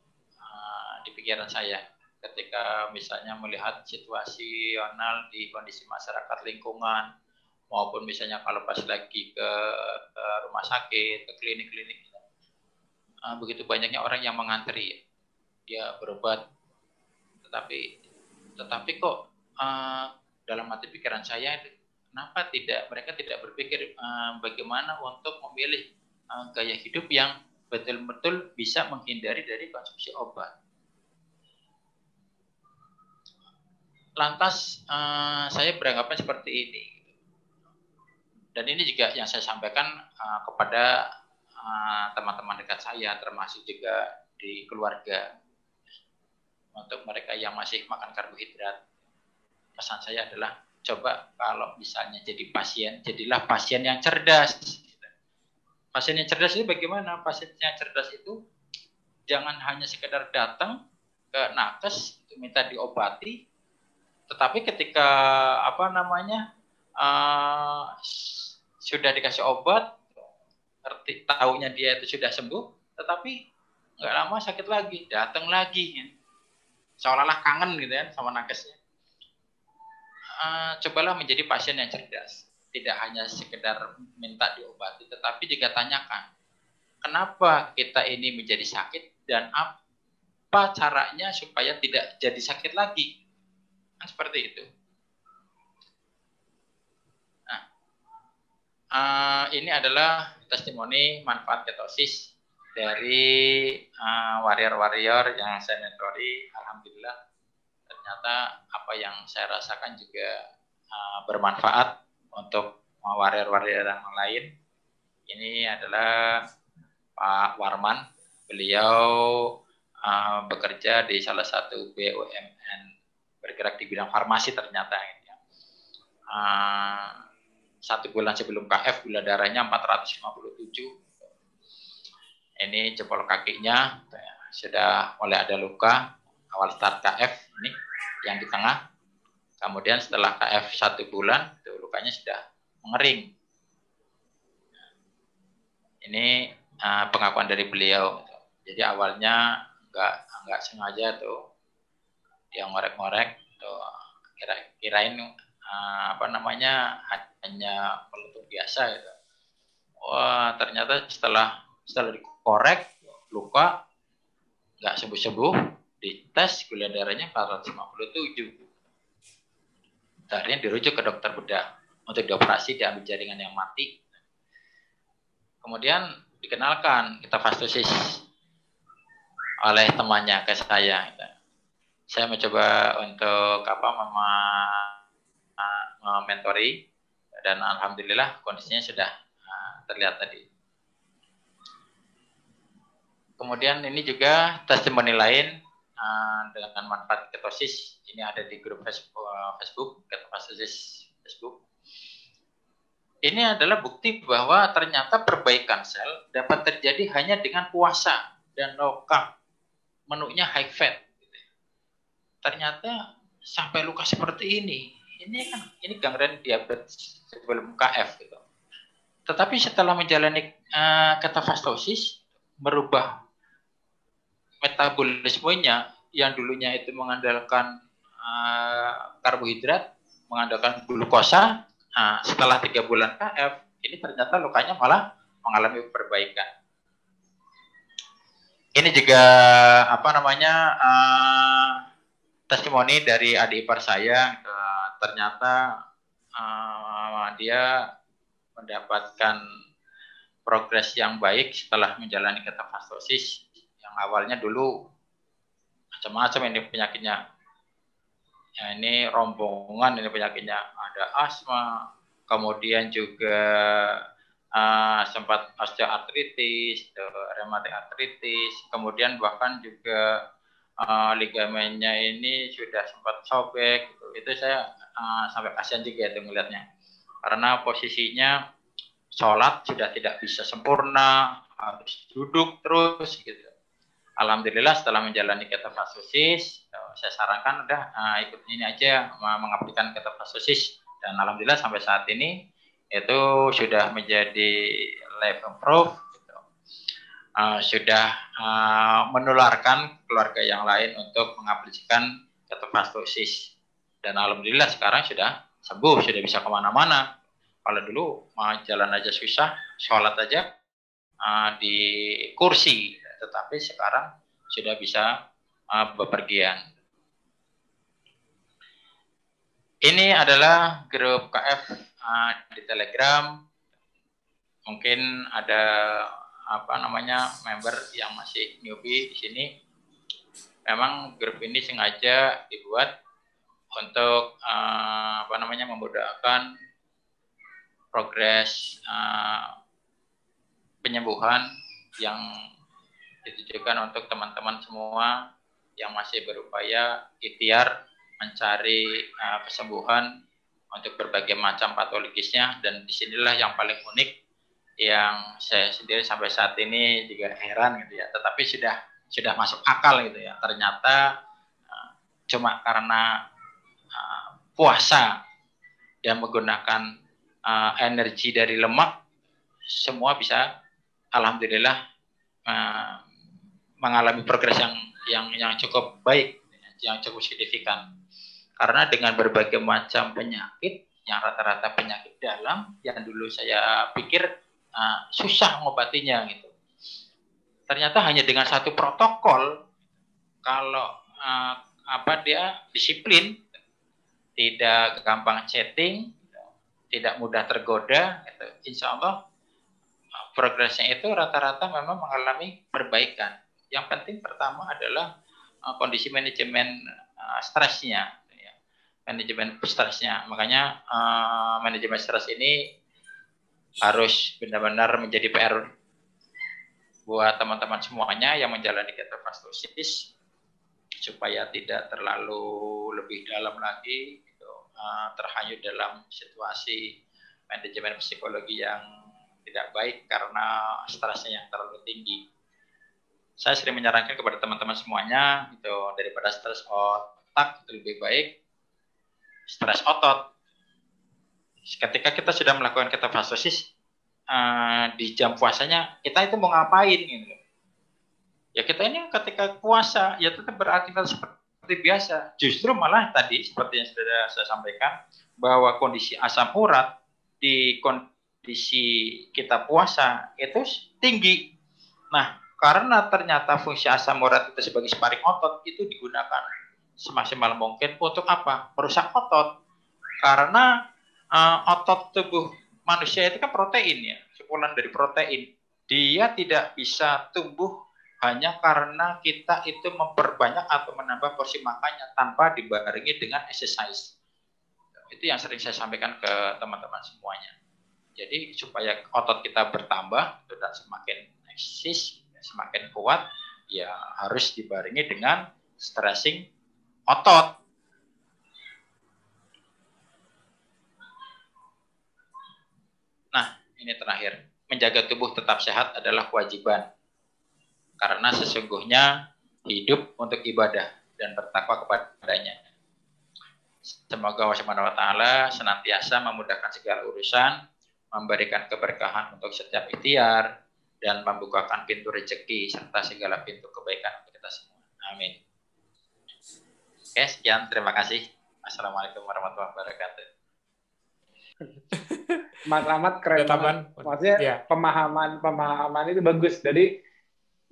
di pikiran saya ketika misalnya melihat situasional di kondisi masyarakat lingkungan maupun misalnya kalau pas lagi ke, ke rumah sakit, ke klinik-klinik, uh, begitu banyaknya orang yang mengantri, dia berobat, tetapi tetapi kok uh, dalam hati pikiran saya, kenapa tidak mereka tidak berpikir uh, bagaimana untuk memilih gaya hidup yang betul-betul bisa menghindari dari konsumsi obat. Lantas uh, saya beranggapan seperti ini. Dan ini juga yang saya sampaikan uh, kepada eh, teman-teman uh, dekat saya termasuk juga di keluarga. Untuk mereka yang masih makan karbohidrat pesan saya adalah coba kalau misalnya jadi pasien jadilah pasien yang cerdas. Pasien yang cerdas itu bagaimana? Pasien yang cerdas itu jangan hanya sekedar datang ke nakes untuk minta diobati tetapi ketika apa namanya uh, sudah dikasih obat, ngerti tahunya dia itu sudah sembuh, tetapi nggak lama sakit lagi, datang lagi, ya. seolah-olah kangen gitu ya sama nakesnya. Uh, cobalah menjadi pasien yang cerdas, tidak hanya sekedar minta diobati, tetapi juga tanyakan, kenapa kita ini menjadi sakit dan apa caranya supaya tidak jadi sakit lagi Kan seperti itu. Nah, uh, ini adalah testimoni manfaat ketosis dari uh, warrior-warrior yang saya mentori. Alhamdulillah, ternyata apa yang saya rasakan juga uh, bermanfaat untuk warrior-warrior yang lain. Ini adalah Pak Warman. Beliau uh, bekerja di salah satu BUMN bergerak di bidang farmasi ternyata gitu ya. Uh, satu bulan sebelum KF gula darahnya 457 ini jempol kakinya ya, sudah mulai ada luka awal start KF ini yang di tengah. Kemudian setelah KF satu bulan itu lukanya sudah mengering. Ini uh, pengakuan dari beliau. Jadi awalnya nggak nggak sengaja tuh yang ngorek-ngorek tuh kira kirain uh, apa namanya hanya pelutung biasa gitu. Wah ternyata setelah setelah dikorek luka nggak sembuh-sembuh dites gula darahnya 457 akhirnya dirujuk ke dokter bedah untuk dioperasi diambil jaringan yang mati. Kemudian dikenalkan kita fastosis oleh temannya ke saya gitu saya mencoba untuk apa mementori dan alhamdulillah kondisinya sudah uh, terlihat tadi. Kemudian ini juga testimoni lain uh, dengan manfaat ketosis. Ini ada di grup Facebook, uh, Facebook ketosis Facebook. Ini adalah bukti bahwa ternyata perbaikan sel dapat terjadi hanya dengan puasa dan low carb. Menunya high fat ternyata sampai luka seperti ini. Ini kan ini gangren diabetes sebelum KF gitu. Tetapi setelah menjalani uh, ketofastosis merubah metabolismenya yang dulunya itu mengandalkan uh, karbohidrat, mengandalkan glukosa, uh, setelah tiga bulan KF ini ternyata lukanya malah mengalami perbaikan. Ini juga apa namanya uh, testimoni dari adik ipar saya uh, ternyata uh, dia mendapatkan progres yang baik setelah menjalani ketofastosis yang awalnya dulu macam-macam ini penyakitnya. Ya ini rombongan ini penyakitnya. Ada asma kemudian juga uh, sempat osteoartritis rematik artritis kemudian bahkan juga uh, ligamennya ini sudah sempat sobek gitu. itu saya uh, sampai kasihan juga itu melihatnya karena posisinya sholat sudah tidak bisa sempurna, harus duduk terus gitu. Alhamdulillah setelah menjalani ketofastosis, saya sarankan udah uh, ikut ini aja mengaplikasikan ketofastosis dan alhamdulillah sampai saat ini itu sudah menjadi life improve. Uh, sudah uh, menularkan keluarga yang lain untuk mengaplikasikan ketofastosis dan alhamdulillah sekarang sudah sembuh sudah bisa ke mana-mana. Kalau dulu mau jalan aja susah sholat aja uh, di kursi. Tetapi sekarang sudah bisa uh, bepergian. Ini adalah grup KF uh, di Telegram. Mungkin ada apa namanya member yang masih newbie di sini. Memang grup ini sengaja dibuat untuk uh, apa namanya memudahkan progres uh, penyembuhan yang ditujukan untuk teman-teman semua yang masih berupaya ikhtiar mencari uh, kesembuhan untuk berbagai macam patologisnya. Dan di sinilah yang paling unik yang saya sendiri sampai saat ini juga heran gitu ya. Tetapi sudah sudah masuk akal gitu ya. Ternyata uh, cuma karena uh, puasa dan menggunakan uh, energi dari lemak semua bisa alhamdulillah uh, mengalami progres yang yang yang cukup baik yang cukup signifikan. Karena dengan berbagai macam penyakit yang rata-rata penyakit dalam yang dulu saya pikir uh, susah mengobatinya gitu. Ternyata hanya dengan satu protokol kalau uh, apa dia disiplin, tidak gampang chatting, tidak mudah tergoda, gitu. insya Allah progresnya itu rata-rata memang mengalami perbaikan. Yang penting pertama adalah uh, kondisi manajemen uh, stresnya manajemen stresnya. Makanya uh, manajemen stres ini harus benar-benar menjadi PR buat teman-teman semuanya yang menjalani ketofastosis supaya tidak terlalu lebih dalam lagi gitu, uh, terhanyut dalam situasi manajemen psikologi yang tidak baik karena stresnya yang terlalu tinggi. Saya sering menyarankan kepada teman-teman semuanya itu daripada stres otak itu lebih baik stres otot. Ketika kita sudah melakukan ketofastosis uh, di jam puasanya, kita itu mau ngapain gitu. Ya kita ini ketika puasa ya tetap beraktivitas seperti biasa. Justru malah tadi seperti yang sudah saya sampaikan bahwa kondisi asam urat di kondisi kita puasa itu tinggi. Nah, karena ternyata fungsi asam urat itu sebagai sparing otot itu digunakan semaksimal mungkin untuk apa? Merusak otot. Karena uh, otot tubuh manusia itu kan protein ya, kumpulan dari protein. Dia tidak bisa tumbuh hanya karena kita itu memperbanyak atau menambah porsi makannya tanpa dibarengi dengan exercise. Itu yang sering saya sampaikan ke teman-teman semuanya. Jadi supaya otot kita bertambah dan semakin eksis, semakin kuat, ya harus dibarengi dengan stressing otot. Nah, ini terakhir. Menjaga tubuh tetap sehat adalah kewajiban. Karena sesungguhnya hidup untuk ibadah dan bertakwa kepadanya. Semoga Allah Subhanahu wa senantiasa memudahkan segala urusan, memberikan keberkahan untuk setiap ikhtiar dan membukakan pintu rezeki serta segala pintu kebaikan untuk kita semua. Amin. Oke, sekian. Terima kasih. Assalamualaikum warahmatullahi wabarakatuh. Mas Rahmat keren banget. Maksudnya ya. pemahaman pemahaman itu bagus. Jadi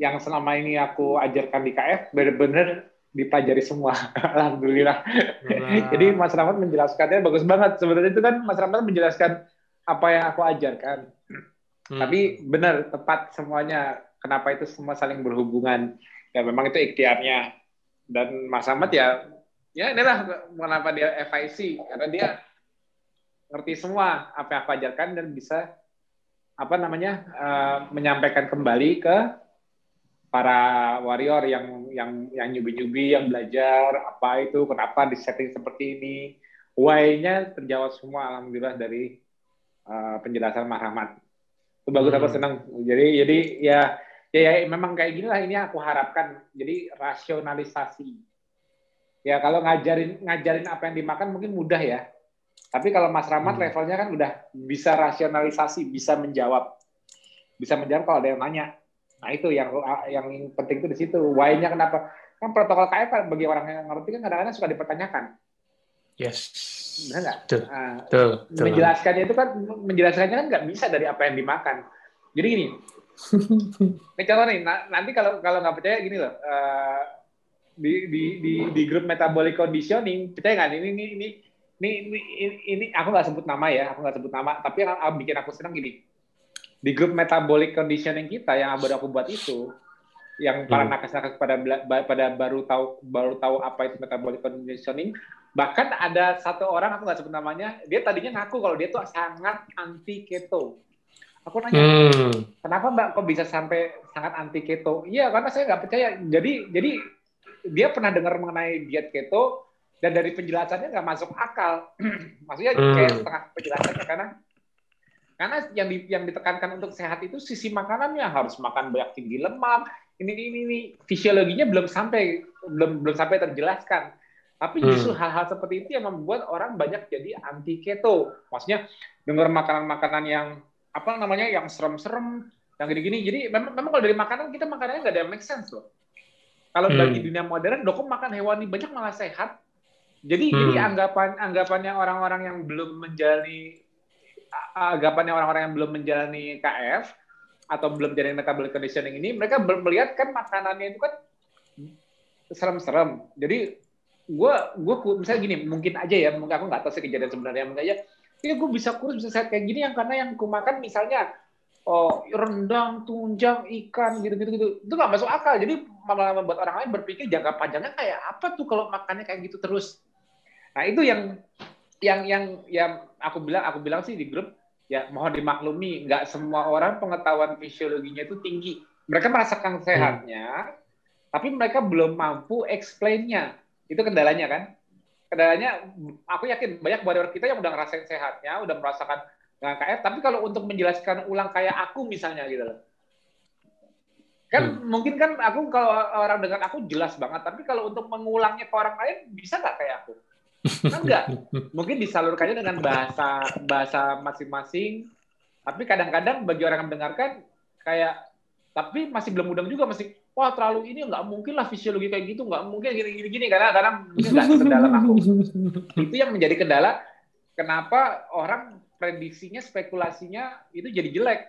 yang selama ini aku ajarkan di KF benar-benar dipelajari semua. *laughs* Alhamdulillah. Nah. Jadi Mas Rahmat menjelaskannya bagus banget. Sebenarnya itu kan Mas Rahmat menjelaskan apa yang aku ajarkan. Hmm. Tapi benar tepat semuanya. Kenapa itu semua saling berhubungan? Ya memang itu ikhtiarnya dan Mas Ahmad ya ya inilah mengapa dia FIC karena dia ngerti semua apa yang aku ajarkan dan bisa apa namanya uh, menyampaikan kembali ke para warrior yang yang yang nyubi-nyubi yang belajar apa itu kenapa di setting seperti ini why-nya terjawab semua alhamdulillah dari uh, penjelasan Mas Rahmat. Itu bagus hmm. aku senang. Jadi jadi ya, ya ya memang kayak gini lah ini aku harapkan. Jadi rasionalisasi. Ya kalau ngajarin ngajarin apa yang dimakan mungkin mudah ya. Tapi kalau Mas Rahmat hmm. levelnya kan udah bisa rasionalisasi, bisa menjawab. Bisa menjawab kalau ada yang nanya. Nah itu yang yang penting itu di situ. Why-nya kenapa? Kan protokol KF bagi orang yang ngerti kan kadang-kadang suka dipertanyakan. Yes. Benar nggak? Tuh. Nah, tuh, tuh. Menjelaskannya itu kan menjelaskannya kan nggak bisa dari apa yang dimakan. Jadi gini. *laughs* ini contoh nih, nanti kalau kalau nggak percaya gini loh. Uh, di, di di di grup metabolic conditioning percaya nggak ini ini ini ini ini, ini aku nggak sebut nama ya aku nggak sebut nama tapi yang bikin aku senang gini di grup metabolic conditioning kita yang baru aku buat itu yang para hmm. nakes-nakes pada pada baru tahu baru tahu apa itu metabolic conditioning Bahkan ada satu orang aku nggak sebut namanya, dia tadinya ngaku kalau dia tuh sangat anti keto. Aku nanya, hmm. kenapa Mbak kok bisa sampai sangat anti keto? Iya, karena saya nggak percaya. Jadi jadi dia pernah dengar mengenai diet keto dan dari penjelasannya nggak masuk akal. *clears throat* Maksudnya hmm. kayak setengah penjelasannya karena karena yang di, yang ditekankan untuk sehat itu sisi makanannya harus makan banyak tinggi lemak. Ini ini ini fisiologinya belum sampai belum belum sampai terjelaskan. Tapi hmm. justru hal-hal seperti itu yang membuat orang banyak jadi anti keto. Maksudnya dengar makanan-makanan yang apa namanya yang serem-serem, yang gini-gini. Jadi memang, memang kalau dari makanan kita makanannya nggak ada yang make sense loh. Kalau hmm. bagi dunia modern, dokum makan hewani banyak malah sehat. Jadi hmm. jadi anggapan anggapannya orang-orang yang belum menjalani anggapannya orang-orang yang belum menjalani KF atau belum jadi metabolic conditioning ini, mereka melihat kan makanannya itu kan serem-serem. Jadi gue gue misalnya gini mungkin aja ya mungkin aku nggak tahu sih kejadian sebenarnya mungkin aja ya gue bisa kurus bisa sehat kayak gini yang karena yang ku makan misalnya oh rendang tunjang ikan gitu gitu gitu itu nggak masuk akal jadi malah membuat orang lain berpikir jangka panjangnya kayak apa tuh kalau makannya kayak gitu terus nah itu yang yang yang yang aku bilang aku bilang sih di grup ya mohon dimaklumi nggak semua orang pengetahuan fisiologinya itu tinggi mereka merasakan sehatnya hmm. tapi mereka belum mampu explainnya itu kendalanya kan. Kendalanya, aku yakin banyak warrior kita yang udah ngerasain sehatnya, udah merasakan KF, tapi kalau untuk menjelaskan ulang kayak aku misalnya gitu loh. Kan hmm. mungkin kan aku kalau orang dengan aku jelas banget, tapi kalau untuk mengulangnya ke orang lain bisa nggak kayak aku? Kan enggak. Mungkin disalurkannya dengan bahasa bahasa masing-masing. Tapi kadang-kadang bagi orang yang mendengarkan kayak tapi masih belum mudeng juga masih wah terlalu ini nggak mungkin lah fisiologi kayak gitu nggak mungkin gini gini gini karena karena mungkin nggak kendala *laughs* aku itu yang menjadi kendala kenapa orang prediksinya spekulasinya itu jadi jelek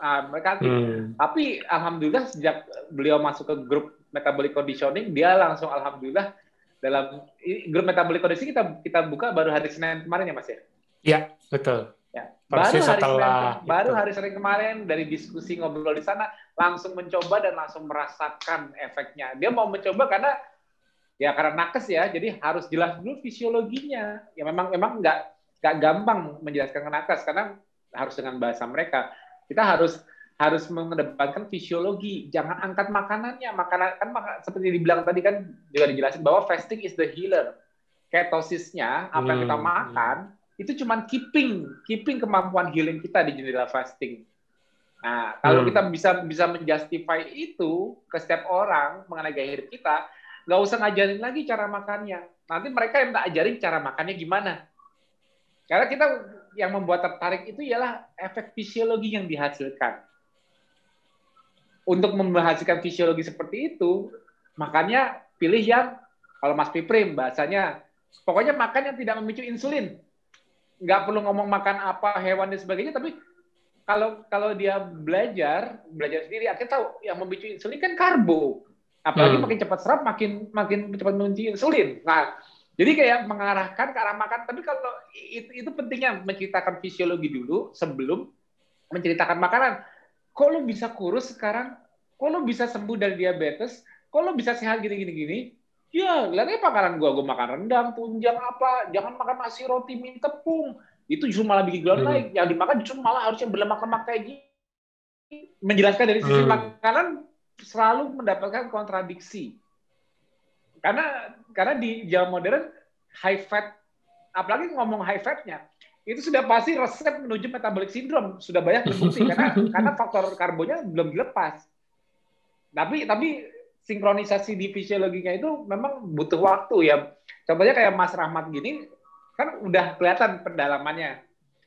nah, mereka hmm. tapi alhamdulillah sejak beliau masuk ke grup metabolic conditioning dia langsung alhamdulillah dalam grup metabolic conditioning kita kita buka baru hari Senin kemarin ya mas ya Iya betul baru hari setelah Senin, baru hari Senin kemarin dari diskusi ngobrol di sana langsung mencoba dan langsung merasakan efeknya. Dia mau mencoba karena ya karena nakes ya, jadi harus jelas dulu fisiologinya. Ya memang memang nggak nggak gampang menjelaskan ke nakes karena harus dengan bahasa mereka. Kita harus harus mengedepankan fisiologi, jangan angkat makanannya. Makanan kan seperti dibilang tadi kan juga dijelasin bahwa fasting is the healer. Ketosisnya apa yang kita hmm, hmm. makan itu cuma keeping keeping kemampuan healing kita di jendela fasting. Nah, kalau hmm. kita bisa bisa menjustify itu ke setiap orang mengenai gaya hidup kita, nggak usah ngajarin lagi cara makannya. Nanti mereka yang tak ajarin cara makannya gimana. Karena kita yang membuat tertarik itu ialah efek fisiologi yang dihasilkan. Untuk menghasilkan fisiologi seperti itu, makanya pilih yang kalau Mas Piprim bahasanya, pokoknya makan yang tidak memicu insulin. Nggak perlu ngomong makan apa hewan dan sebagainya tapi kalau kalau dia belajar belajar sendiri akhirnya tahu yang memicu insulin kan karbo. Apalagi hmm. makin cepat serap makin makin cepat memicu insulin. Nah jadi kayak mengarahkan ke arah makan. Tapi kalau itu, itu pentingnya menceritakan fisiologi dulu sebelum menceritakan makanan kok lo bisa kurus sekarang kok lo bisa sembuh dari diabetes kok lo bisa sehat gini gini gini Ya, lihatnya makanan gua, gua makan rendang, tunjang apa, jangan makan nasi roti mie tepung. Itu justru malah bikin gula hmm. naik. Yang dimakan justru malah harusnya berlemak-lemak kayak gini. Menjelaskan dari sisi hmm. makanan selalu mendapatkan kontradiksi. Karena karena di zaman modern high fat, apalagi ngomong high fatnya, itu sudah pasti resep menuju metabolic syndrome sudah banyak terbukti karena *laughs* karena faktor karbonnya belum dilepas. Tapi tapi sinkronisasi di fisiologinya itu memang butuh waktu ya. Contohnya kayak Mas Rahmat gini kan udah kelihatan pendalamannya.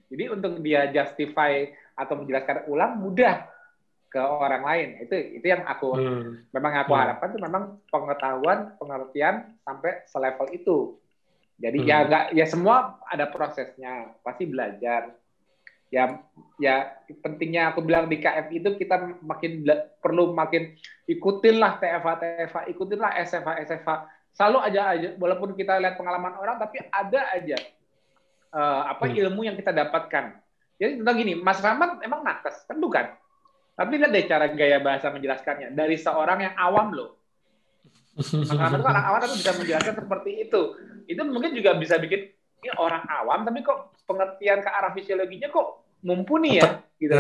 Jadi untuk dia justify atau menjelaskan ulang mudah ke orang lain. Itu itu yang aku hmm. memang aku hmm. harapkan itu memang pengetahuan, pengertian sampai selevel itu. Jadi hmm. ya enggak ya semua ada prosesnya, pasti belajar. Ya ya pentingnya aku bilang di KF itu kita makin perlu makin ikutinlah TFA TFA, ikutinlah SFA SFA. Selalu aja aja walaupun kita lihat pengalaman orang tapi ada aja uh, apa hmm. ilmu yang kita dapatkan. Jadi tentang gini, Mas Rahmat emang nakes kan bukan? Tapi lihat deh cara gaya bahasa menjelaskannya dari seorang yang awam loh. Itu orang awam tapi bisa menjelaskan seperti itu itu mungkin juga bisa bikin ini orang awam tapi kok pengertian ke arah fisiologinya kok mumpuni ya gitu.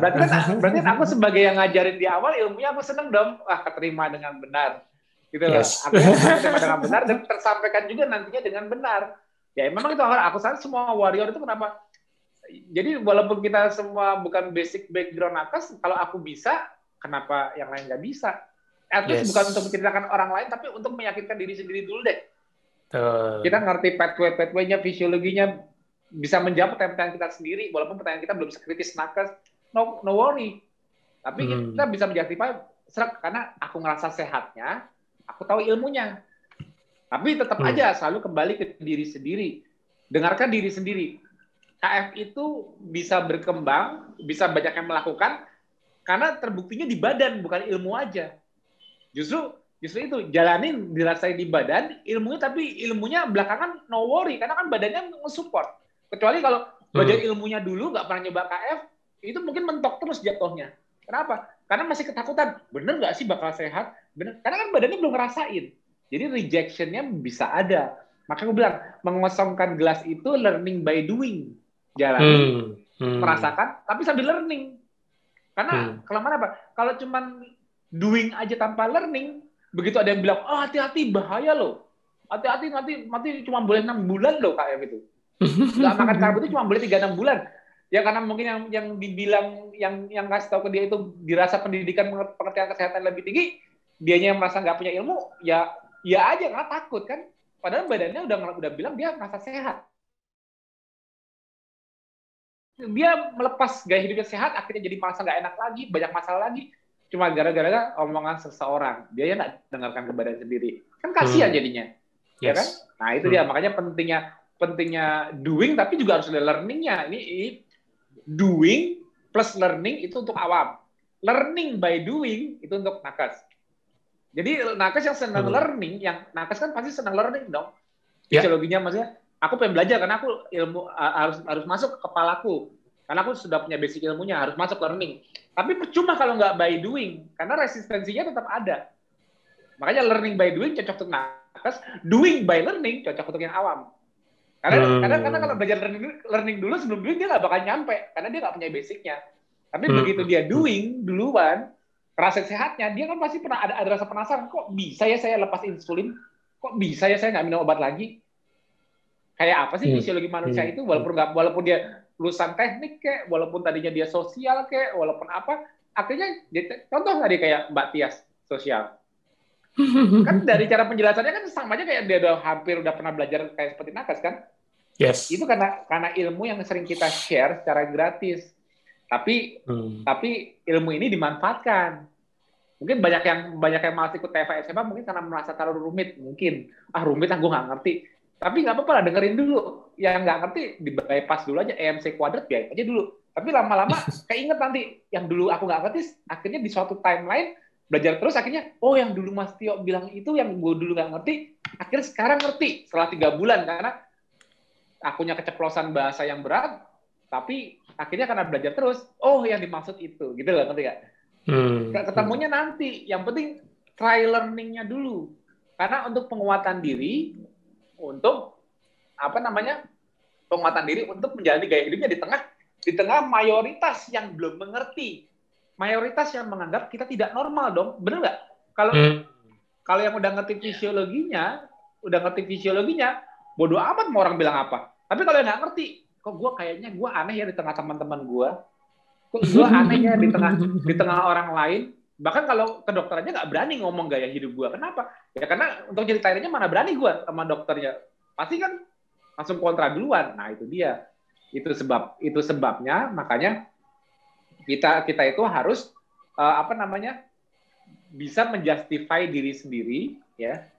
Berarti kan berarti kan aku sebagai yang ngajarin di awal ilmunya aku seneng dong. Wah, keterima dengan benar. Gitu loh. Yes. Aku keterima dengan benar dan tersampaikan juga nantinya dengan benar. Ya memang itu aku sadar semua warrior itu kenapa jadi walaupun kita semua bukan basic background nakes, kalau aku bisa, kenapa yang lain nggak bisa? At least yes. bukan untuk menceritakan orang lain, tapi untuk meyakinkan diri sendiri dulu deh. Uh. Kita ngerti pathway pathway-nya, fisiologinya bisa menjawab pertanyaan kita sendiri, walaupun pertanyaan kita belum sekritis nakes, no, no worry. Tapi hmm. kita bisa menjustify serak karena aku ngerasa sehatnya, aku tahu ilmunya. Tapi tetap hmm. aja selalu kembali ke diri sendiri. Dengarkan diri sendiri. KF itu bisa berkembang, bisa banyak yang melakukan karena terbuktinya di badan bukan ilmu aja. Justru justru itu jalanin dirasain di badan ilmunya tapi ilmunya belakangan no worry karena kan badannya nge-support. Kecuali kalau belajar hmm. ilmunya dulu nggak pernah nyoba KF itu mungkin mentok terus jatuhnya. Kenapa? Karena masih ketakutan. Bener nggak sih bakal sehat? Bener. Karena kan badannya belum ngerasain. Jadi rejectionnya bisa ada. Maka aku bilang mengosongkan gelas itu learning by doing. Jalan hmm. hmm. merasakan tapi sambil learning. Karena hmm. kalau mana apa? Kalau cuman doing aja tanpa learning begitu ada yang bilang, oh hati-hati bahaya loh. Hati-hati nanti nanti cuma boleh enam bulan loh KF itu. Gak *laughs* makan karbo itu cuma boleh tiga enam bulan. Ya karena mungkin yang yang dibilang yang yang kasih tahu ke dia itu dirasa pendidikan pengertian kesehatan lebih tinggi, dianya yang merasa nggak punya ilmu, ya ya aja nggak takut kan. Padahal badannya udah udah bilang dia merasa sehat. Dia melepas gaya hidupnya sehat, akhirnya jadi merasa nggak enak lagi, banyak masalah lagi cuma gara-gara omongan seseorang dia ya nggak dengarkan ke badan sendiri kan kasihan hmm. jadinya ya yes. ya kan nah itu hmm. dia makanya pentingnya pentingnya doing tapi juga harus ada learningnya ini, ini doing plus learning itu untuk awam learning by doing itu untuk nakes jadi nakes yang senang hmm. learning yang nakes kan pasti senang learning dong yeah. fisiologinya maksudnya aku pengen belajar karena aku ilmu harus harus masuk ke kepalaku karena aku sudah punya basic ilmunya harus masuk learning tapi percuma kalau nggak by doing, karena resistensinya tetap ada. Makanya learning by doing cocok untuk nakes, doing by learning cocok untuk yang awam. Karena hmm. karena, karena kalau belajar learning, learning dulu sebelum doing dia nggak bakal nyampe, karena dia nggak punya basicnya. Tapi hmm. begitu dia doing duluan, rasa sehatnya, dia kan pasti pernah ada, ada rasa penasaran, kok bisa ya saya lepas insulin? Kok bisa ya saya nggak minum obat lagi? Kayak apa sih hmm. fisiologi manusia hmm. itu? Walaupun nggak, walaupun dia lulusan teknik kek, walaupun tadinya dia sosial kek, walaupun apa, akhirnya contoh dia kayak Mbak Tias sosial. *laughs* kan dari cara penjelasannya kan sama aja kayak dia udah hampir udah pernah belajar kayak seperti Nakas kan? Yes. Itu karena karena ilmu yang sering kita share secara gratis. Tapi hmm. tapi ilmu ini dimanfaatkan. Mungkin banyak yang banyak yang malas ikut TFA SMA mungkin karena merasa terlalu rumit. Mungkin ah rumit ah gue nggak ngerti. Tapi nggak apa-apa lah dengerin dulu. Yang nggak ngerti di bypass dulu aja. EMC kuadrat biarin aja dulu. Tapi lama-lama *laughs* keinget nanti yang dulu aku nggak ngerti akhirnya di suatu timeline belajar terus akhirnya oh yang dulu Mas Tio bilang itu yang gue dulu nggak ngerti akhirnya sekarang ngerti setelah tiga bulan. Karena akunya keceplosan bahasa yang berat tapi akhirnya karena belajar terus oh yang dimaksud itu. Gitu loh ngerti gak hmm. ketemunya nanti. Yang penting try learningnya dulu. Karena untuk penguatan diri untuk apa namanya penguatan diri untuk menjalani gaya hidupnya di tengah di tengah mayoritas yang belum mengerti. Mayoritas yang menganggap kita tidak normal dong. Bener nggak? Kalau hmm. kalau yang udah ngerti fisiologinya udah ngerti fisiologinya bodoh amat mau orang bilang apa. Tapi kalau yang nggak ngerti kok gue kayaknya gue aneh ya di tengah teman-teman gue kok gue aneh ya di tengah di tengah orang lain bahkan kalau ke dokter aja nggak berani ngomong gaya hidup gue kenapa? Ya karena untuk ceritainnya mana berani gue sama dokternya. Pasti kan langsung kontra duluan. Nah itu dia. Itu sebab itu sebabnya. Makanya kita kita itu harus uh, apa namanya bisa menjustify diri sendiri ya.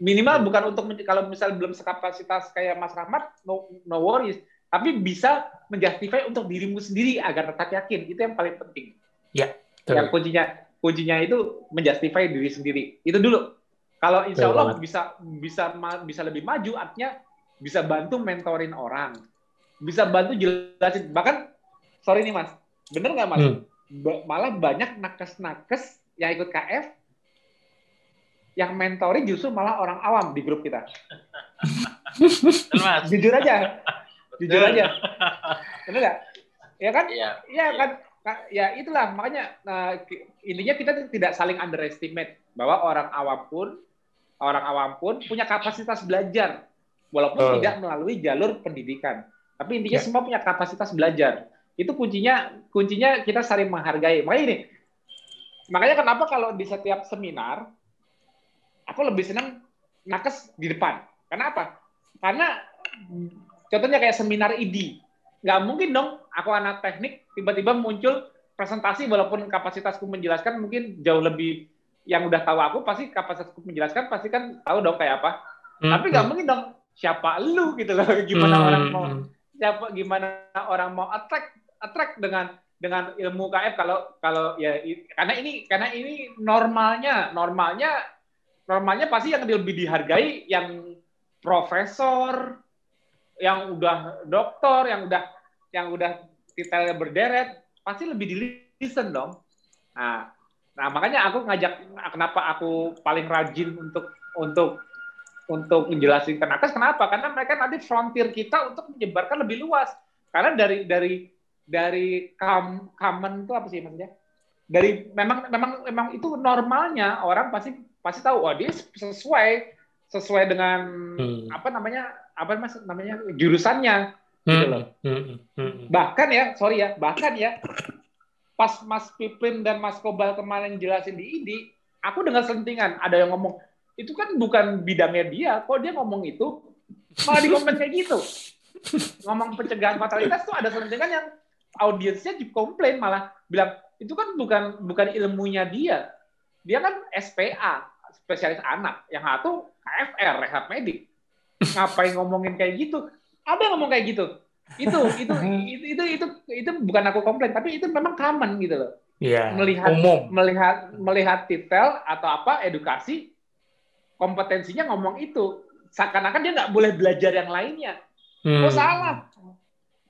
Minimal hmm. bukan untuk kalau misal belum sekapasitas kayak Mas Rahmat no, no worries. Tapi bisa menjustify untuk dirimu sendiri agar tetap yakin. Itu yang paling penting. Ya yang kuncinya kuncinya itu menjustify diri sendiri. Itu dulu. Kalau insya Allah bisa bisa bisa lebih maju, artinya bisa bantu mentorin orang, bisa bantu jelasin. Bahkan sorry nih mas, bener nggak mas? Hmm. Malah banyak nakes-nakes yang ikut KF yang mentorin justru malah orang awam di grup kita. jujur aja, jujur aja, bener nggak? Ya kan? Iya ya, kan? Ya itulah makanya nah, intinya kita tidak saling underestimate bahwa orang awam pun orang awam pun punya kapasitas belajar walaupun oh. tidak melalui jalur pendidikan. Tapi intinya ya. semua punya kapasitas belajar. Itu kuncinya kuncinya kita saling menghargai. Makanya ini makanya kenapa kalau di setiap seminar aku lebih senang nakes di depan. Kenapa karena contohnya kayak seminar ID nggak mungkin dong aku anak teknik tiba-tiba muncul presentasi walaupun kapasitasku menjelaskan mungkin jauh lebih yang udah tahu aku pasti kapasitasku menjelaskan pasti kan tahu dong kayak apa hmm. tapi nggak mungkin dong siapa lu gitu loh *laughs* gimana hmm. orang mau siapa gimana orang mau attract attract dengan dengan ilmu KF kalau kalau ya karena ini karena ini normalnya normalnya normalnya pasti yang lebih dihargai yang profesor yang udah dokter, yang udah yang udah titelnya berderet, pasti lebih di listen dong. Nah, nah makanya aku ngajak kenapa aku paling rajin untuk untuk untuk menjelaskan ke nakes kenapa? Karena mereka nanti frontier kita untuk menyebarkan lebih luas. Karena dari dari dari com, common itu apa sih maksudnya? Dari memang memang memang itu normalnya orang pasti pasti tahu oh dia sesuai sesuai dengan hmm. apa namanya apa mas namanya jurusannya gitu hmm, loh. Hmm, hmm, hmm. Bahkan ya, sorry ya, bahkan ya pas Mas Pipin dan Mas Kobal kemarin jelasin di ID, aku dengar selentingan ada yang ngomong itu kan bukan bidangnya dia, kok dia ngomong itu malah di komen kayak gitu. Ngomong pencegahan fatalitas tuh ada selentingan yang audiensnya komplain malah bilang itu kan bukan bukan ilmunya dia. Dia kan SPA, spesialis anak. Yang satu KFR, rehab medik ngapain ngomongin kayak gitu? Ada yang ngomong kayak gitu. Itu itu itu itu itu itu bukan aku komplain tapi itu memang common gitu loh. Yeah, melihat umum. melihat melihat titel atau apa edukasi kompetensinya ngomong itu. Seakan-akan dia nggak boleh belajar yang lainnya. Hmm. oh salah.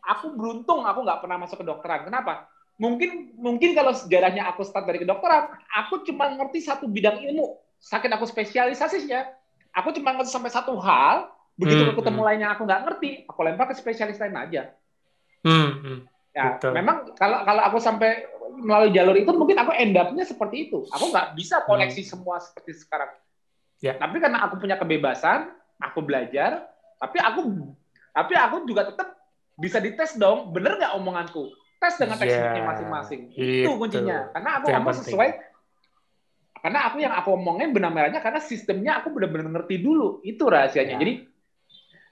Aku beruntung aku nggak pernah masuk ke dokteran. Kenapa? Mungkin mungkin kalau sejarahnya aku start dari kedokteran aku cuma ngerti satu bidang ilmu. Sakit aku spesialisasinya aku cuma ngerti sampai satu hal Begitu hmm, ketemu hmm. lainnya aku nggak ngerti, aku lempar ke spesialis lain aja. Hmm, hmm. Ya, Betul. memang kalau kalau aku sampai melalui jalur itu mungkin aku end up-nya seperti itu. Aku nggak bisa koneksi hmm. semua seperti sekarang. Ya. Tapi karena aku punya kebebasan, aku belajar, tapi aku tapi aku juga tetap bisa dites dong, bener nggak omonganku? Tes dengan yeah. textbooknya masing-masing. Itu kuncinya. Karena aku ngomong sesuai karena aku yang aku omongin benar benarnya karena sistemnya aku benar-benar ngerti dulu. Itu rahasianya. Ya. Jadi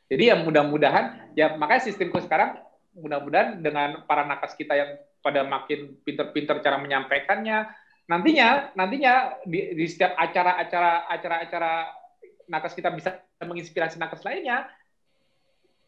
jadi ya mudah-mudahan ya makanya sistemku sekarang mudah-mudahan dengan para nakes kita yang pada makin pinter-pinter cara menyampaikannya nantinya nantinya di, di setiap acara-acara acara-acara nakes kita bisa menginspirasi nakes lainnya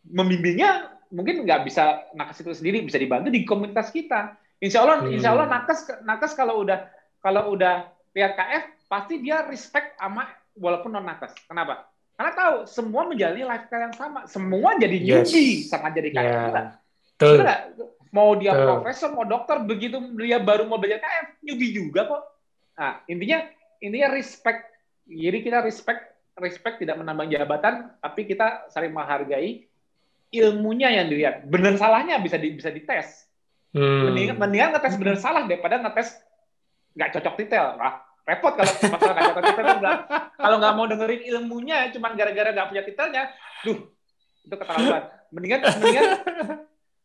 membimbingnya mungkin nggak bisa nakes itu sendiri bisa dibantu di komunitas kita. Insya Allah hmm. insya Allah nakes nakes kalau udah kalau udah lihat KF pasti dia respect sama walaupun non nakes kenapa karena tahu semua menjalani lifestyle yang sama. Semua jadi yes. newbie sama jadi KF yeah. kita. Mau dia Tuh. profesor, mau dokter, begitu dia baru mau belajar KF, newbie juga kok. Nah, intinya intinya respect. Jadi kita respect respect tidak menambah jabatan, tapi kita saling menghargai ilmunya yang dilihat. Benar salahnya bisa di, bisa dites. Hmm. Mendingan, mendingan ngetes benar salah daripada ngetes nggak cocok detail. Nah, repot kalau masalah nggak dapat titel bilang kalau nggak mau dengerin ilmunya cuma gara-gara nggak punya titelnya duh itu keterlaluan. Mendingan mendingan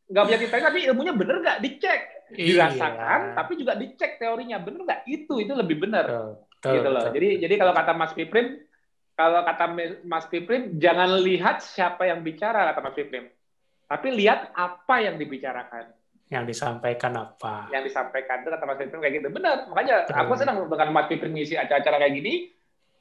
nggak punya teori tapi ilmunya bener nggak? Dicek. Dirasakan iya. tapi juga dicek teorinya. Bener nggak? Itu itu lebih bener. Betul, gitu loh. betul. jadi jadi kalau kata Mas Piprim kalau kata Mas Piprim jangan lihat siapa yang bicara kata Mas Piprim. Tapi lihat apa yang dibicarakan yang disampaikan apa yang disampaikan itu kata Mas Piprim kayak gitu benar makanya betul. aku senang dengan Mas Piprim ngisi acara-acara kayak gini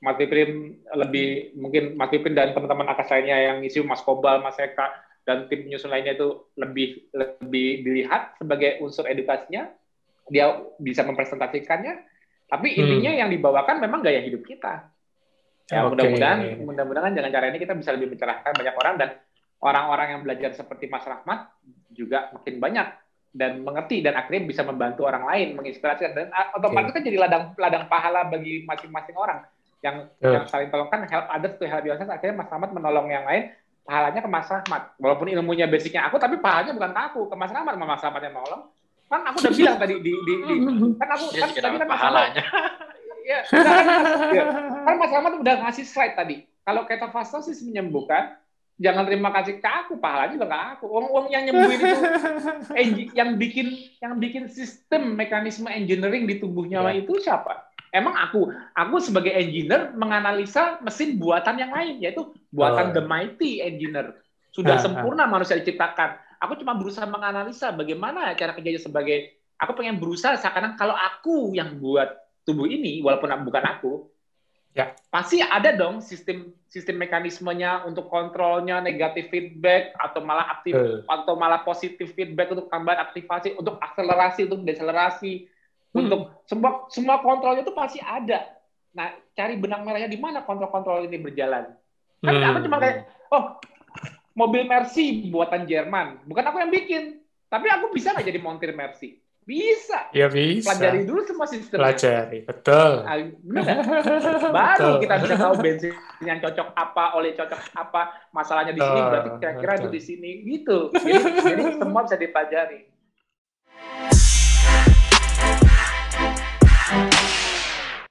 Mas Piprim lebih mungkin Mas Piprim dan teman-teman akas lainnya yang ngisi Mas Kobal Mas Eka dan tim penyusun lainnya itu lebih lebih dilihat sebagai unsur edukasinya dia bisa mempresentasikannya tapi hmm. intinya hmm. yang dibawakan memang gaya hidup kita ya okay. mudah-mudahan mudah-mudahan dengan cara ini kita bisa lebih mencerahkan banyak orang dan orang-orang yang belajar seperti Mas Rahmat juga makin banyak dan mengerti dan akhirnya bisa membantu orang lain menginspirasi dan otomatis okay. kan jadi ladang ladang pahala bagi masing-masing orang yang yeah. yang saling tolongkan help others to help yourself akhirnya Mas Rahmat menolong yang lain pahalanya ke Mas Rahmat. Walaupun ilmunya basicnya aku, tapi pahalanya bukan ke aku, ke Mas Rahmat, Mas Rahmat yang nolong. Kan aku udah bilang tadi di, di, di kan aku kan tadi kan pahalanya. ya, kan, ya, kan Mas Rahmat udah ngasih slide tadi. Kalau ketofastosis menyembuhkan, jangan terima kasih ke aku, pahalanya juga ke aku. Uang-uang yang nyembuhin itu, *laughs* yang bikin yang bikin sistem mekanisme engineering di tubuhnya ya. itu siapa? emang aku aku sebagai engineer menganalisa mesin buatan yang lain yaitu buatan oh. the mighty engineer sudah uh, sempurna uh. manusia diciptakan aku cuma berusaha menganalisa bagaimana cara kerjanya sebagai aku pengen berusaha seakan kalau aku yang buat tubuh ini walaupun bukan aku ya pasti ada dong sistem sistem mekanismenya untuk kontrolnya negatif feedback atau malah aktif uh. atau malah positif feedback untuk tambahan aktivasi untuk akselerasi untuk deselerasi Hmm. Untuk semua semua kontrolnya itu pasti ada. Nah, cari benang merahnya di mana kontrol-kontrol ini berjalan. Kan hmm. aku cuma kayak, oh, mobil Mercy buatan Jerman. Bukan aku yang bikin. Tapi aku bisa nggak jadi montir Mercy? Bisa. Ya bisa. Pelajari dulu semua sistem. Pelajari, betul. Benar Baru betul. kita bisa tahu bensin yang cocok apa, oleh cocok apa, masalahnya di sini berarti kira-kira itu di sini gitu. Jadi, jadi semua bisa dipelajari.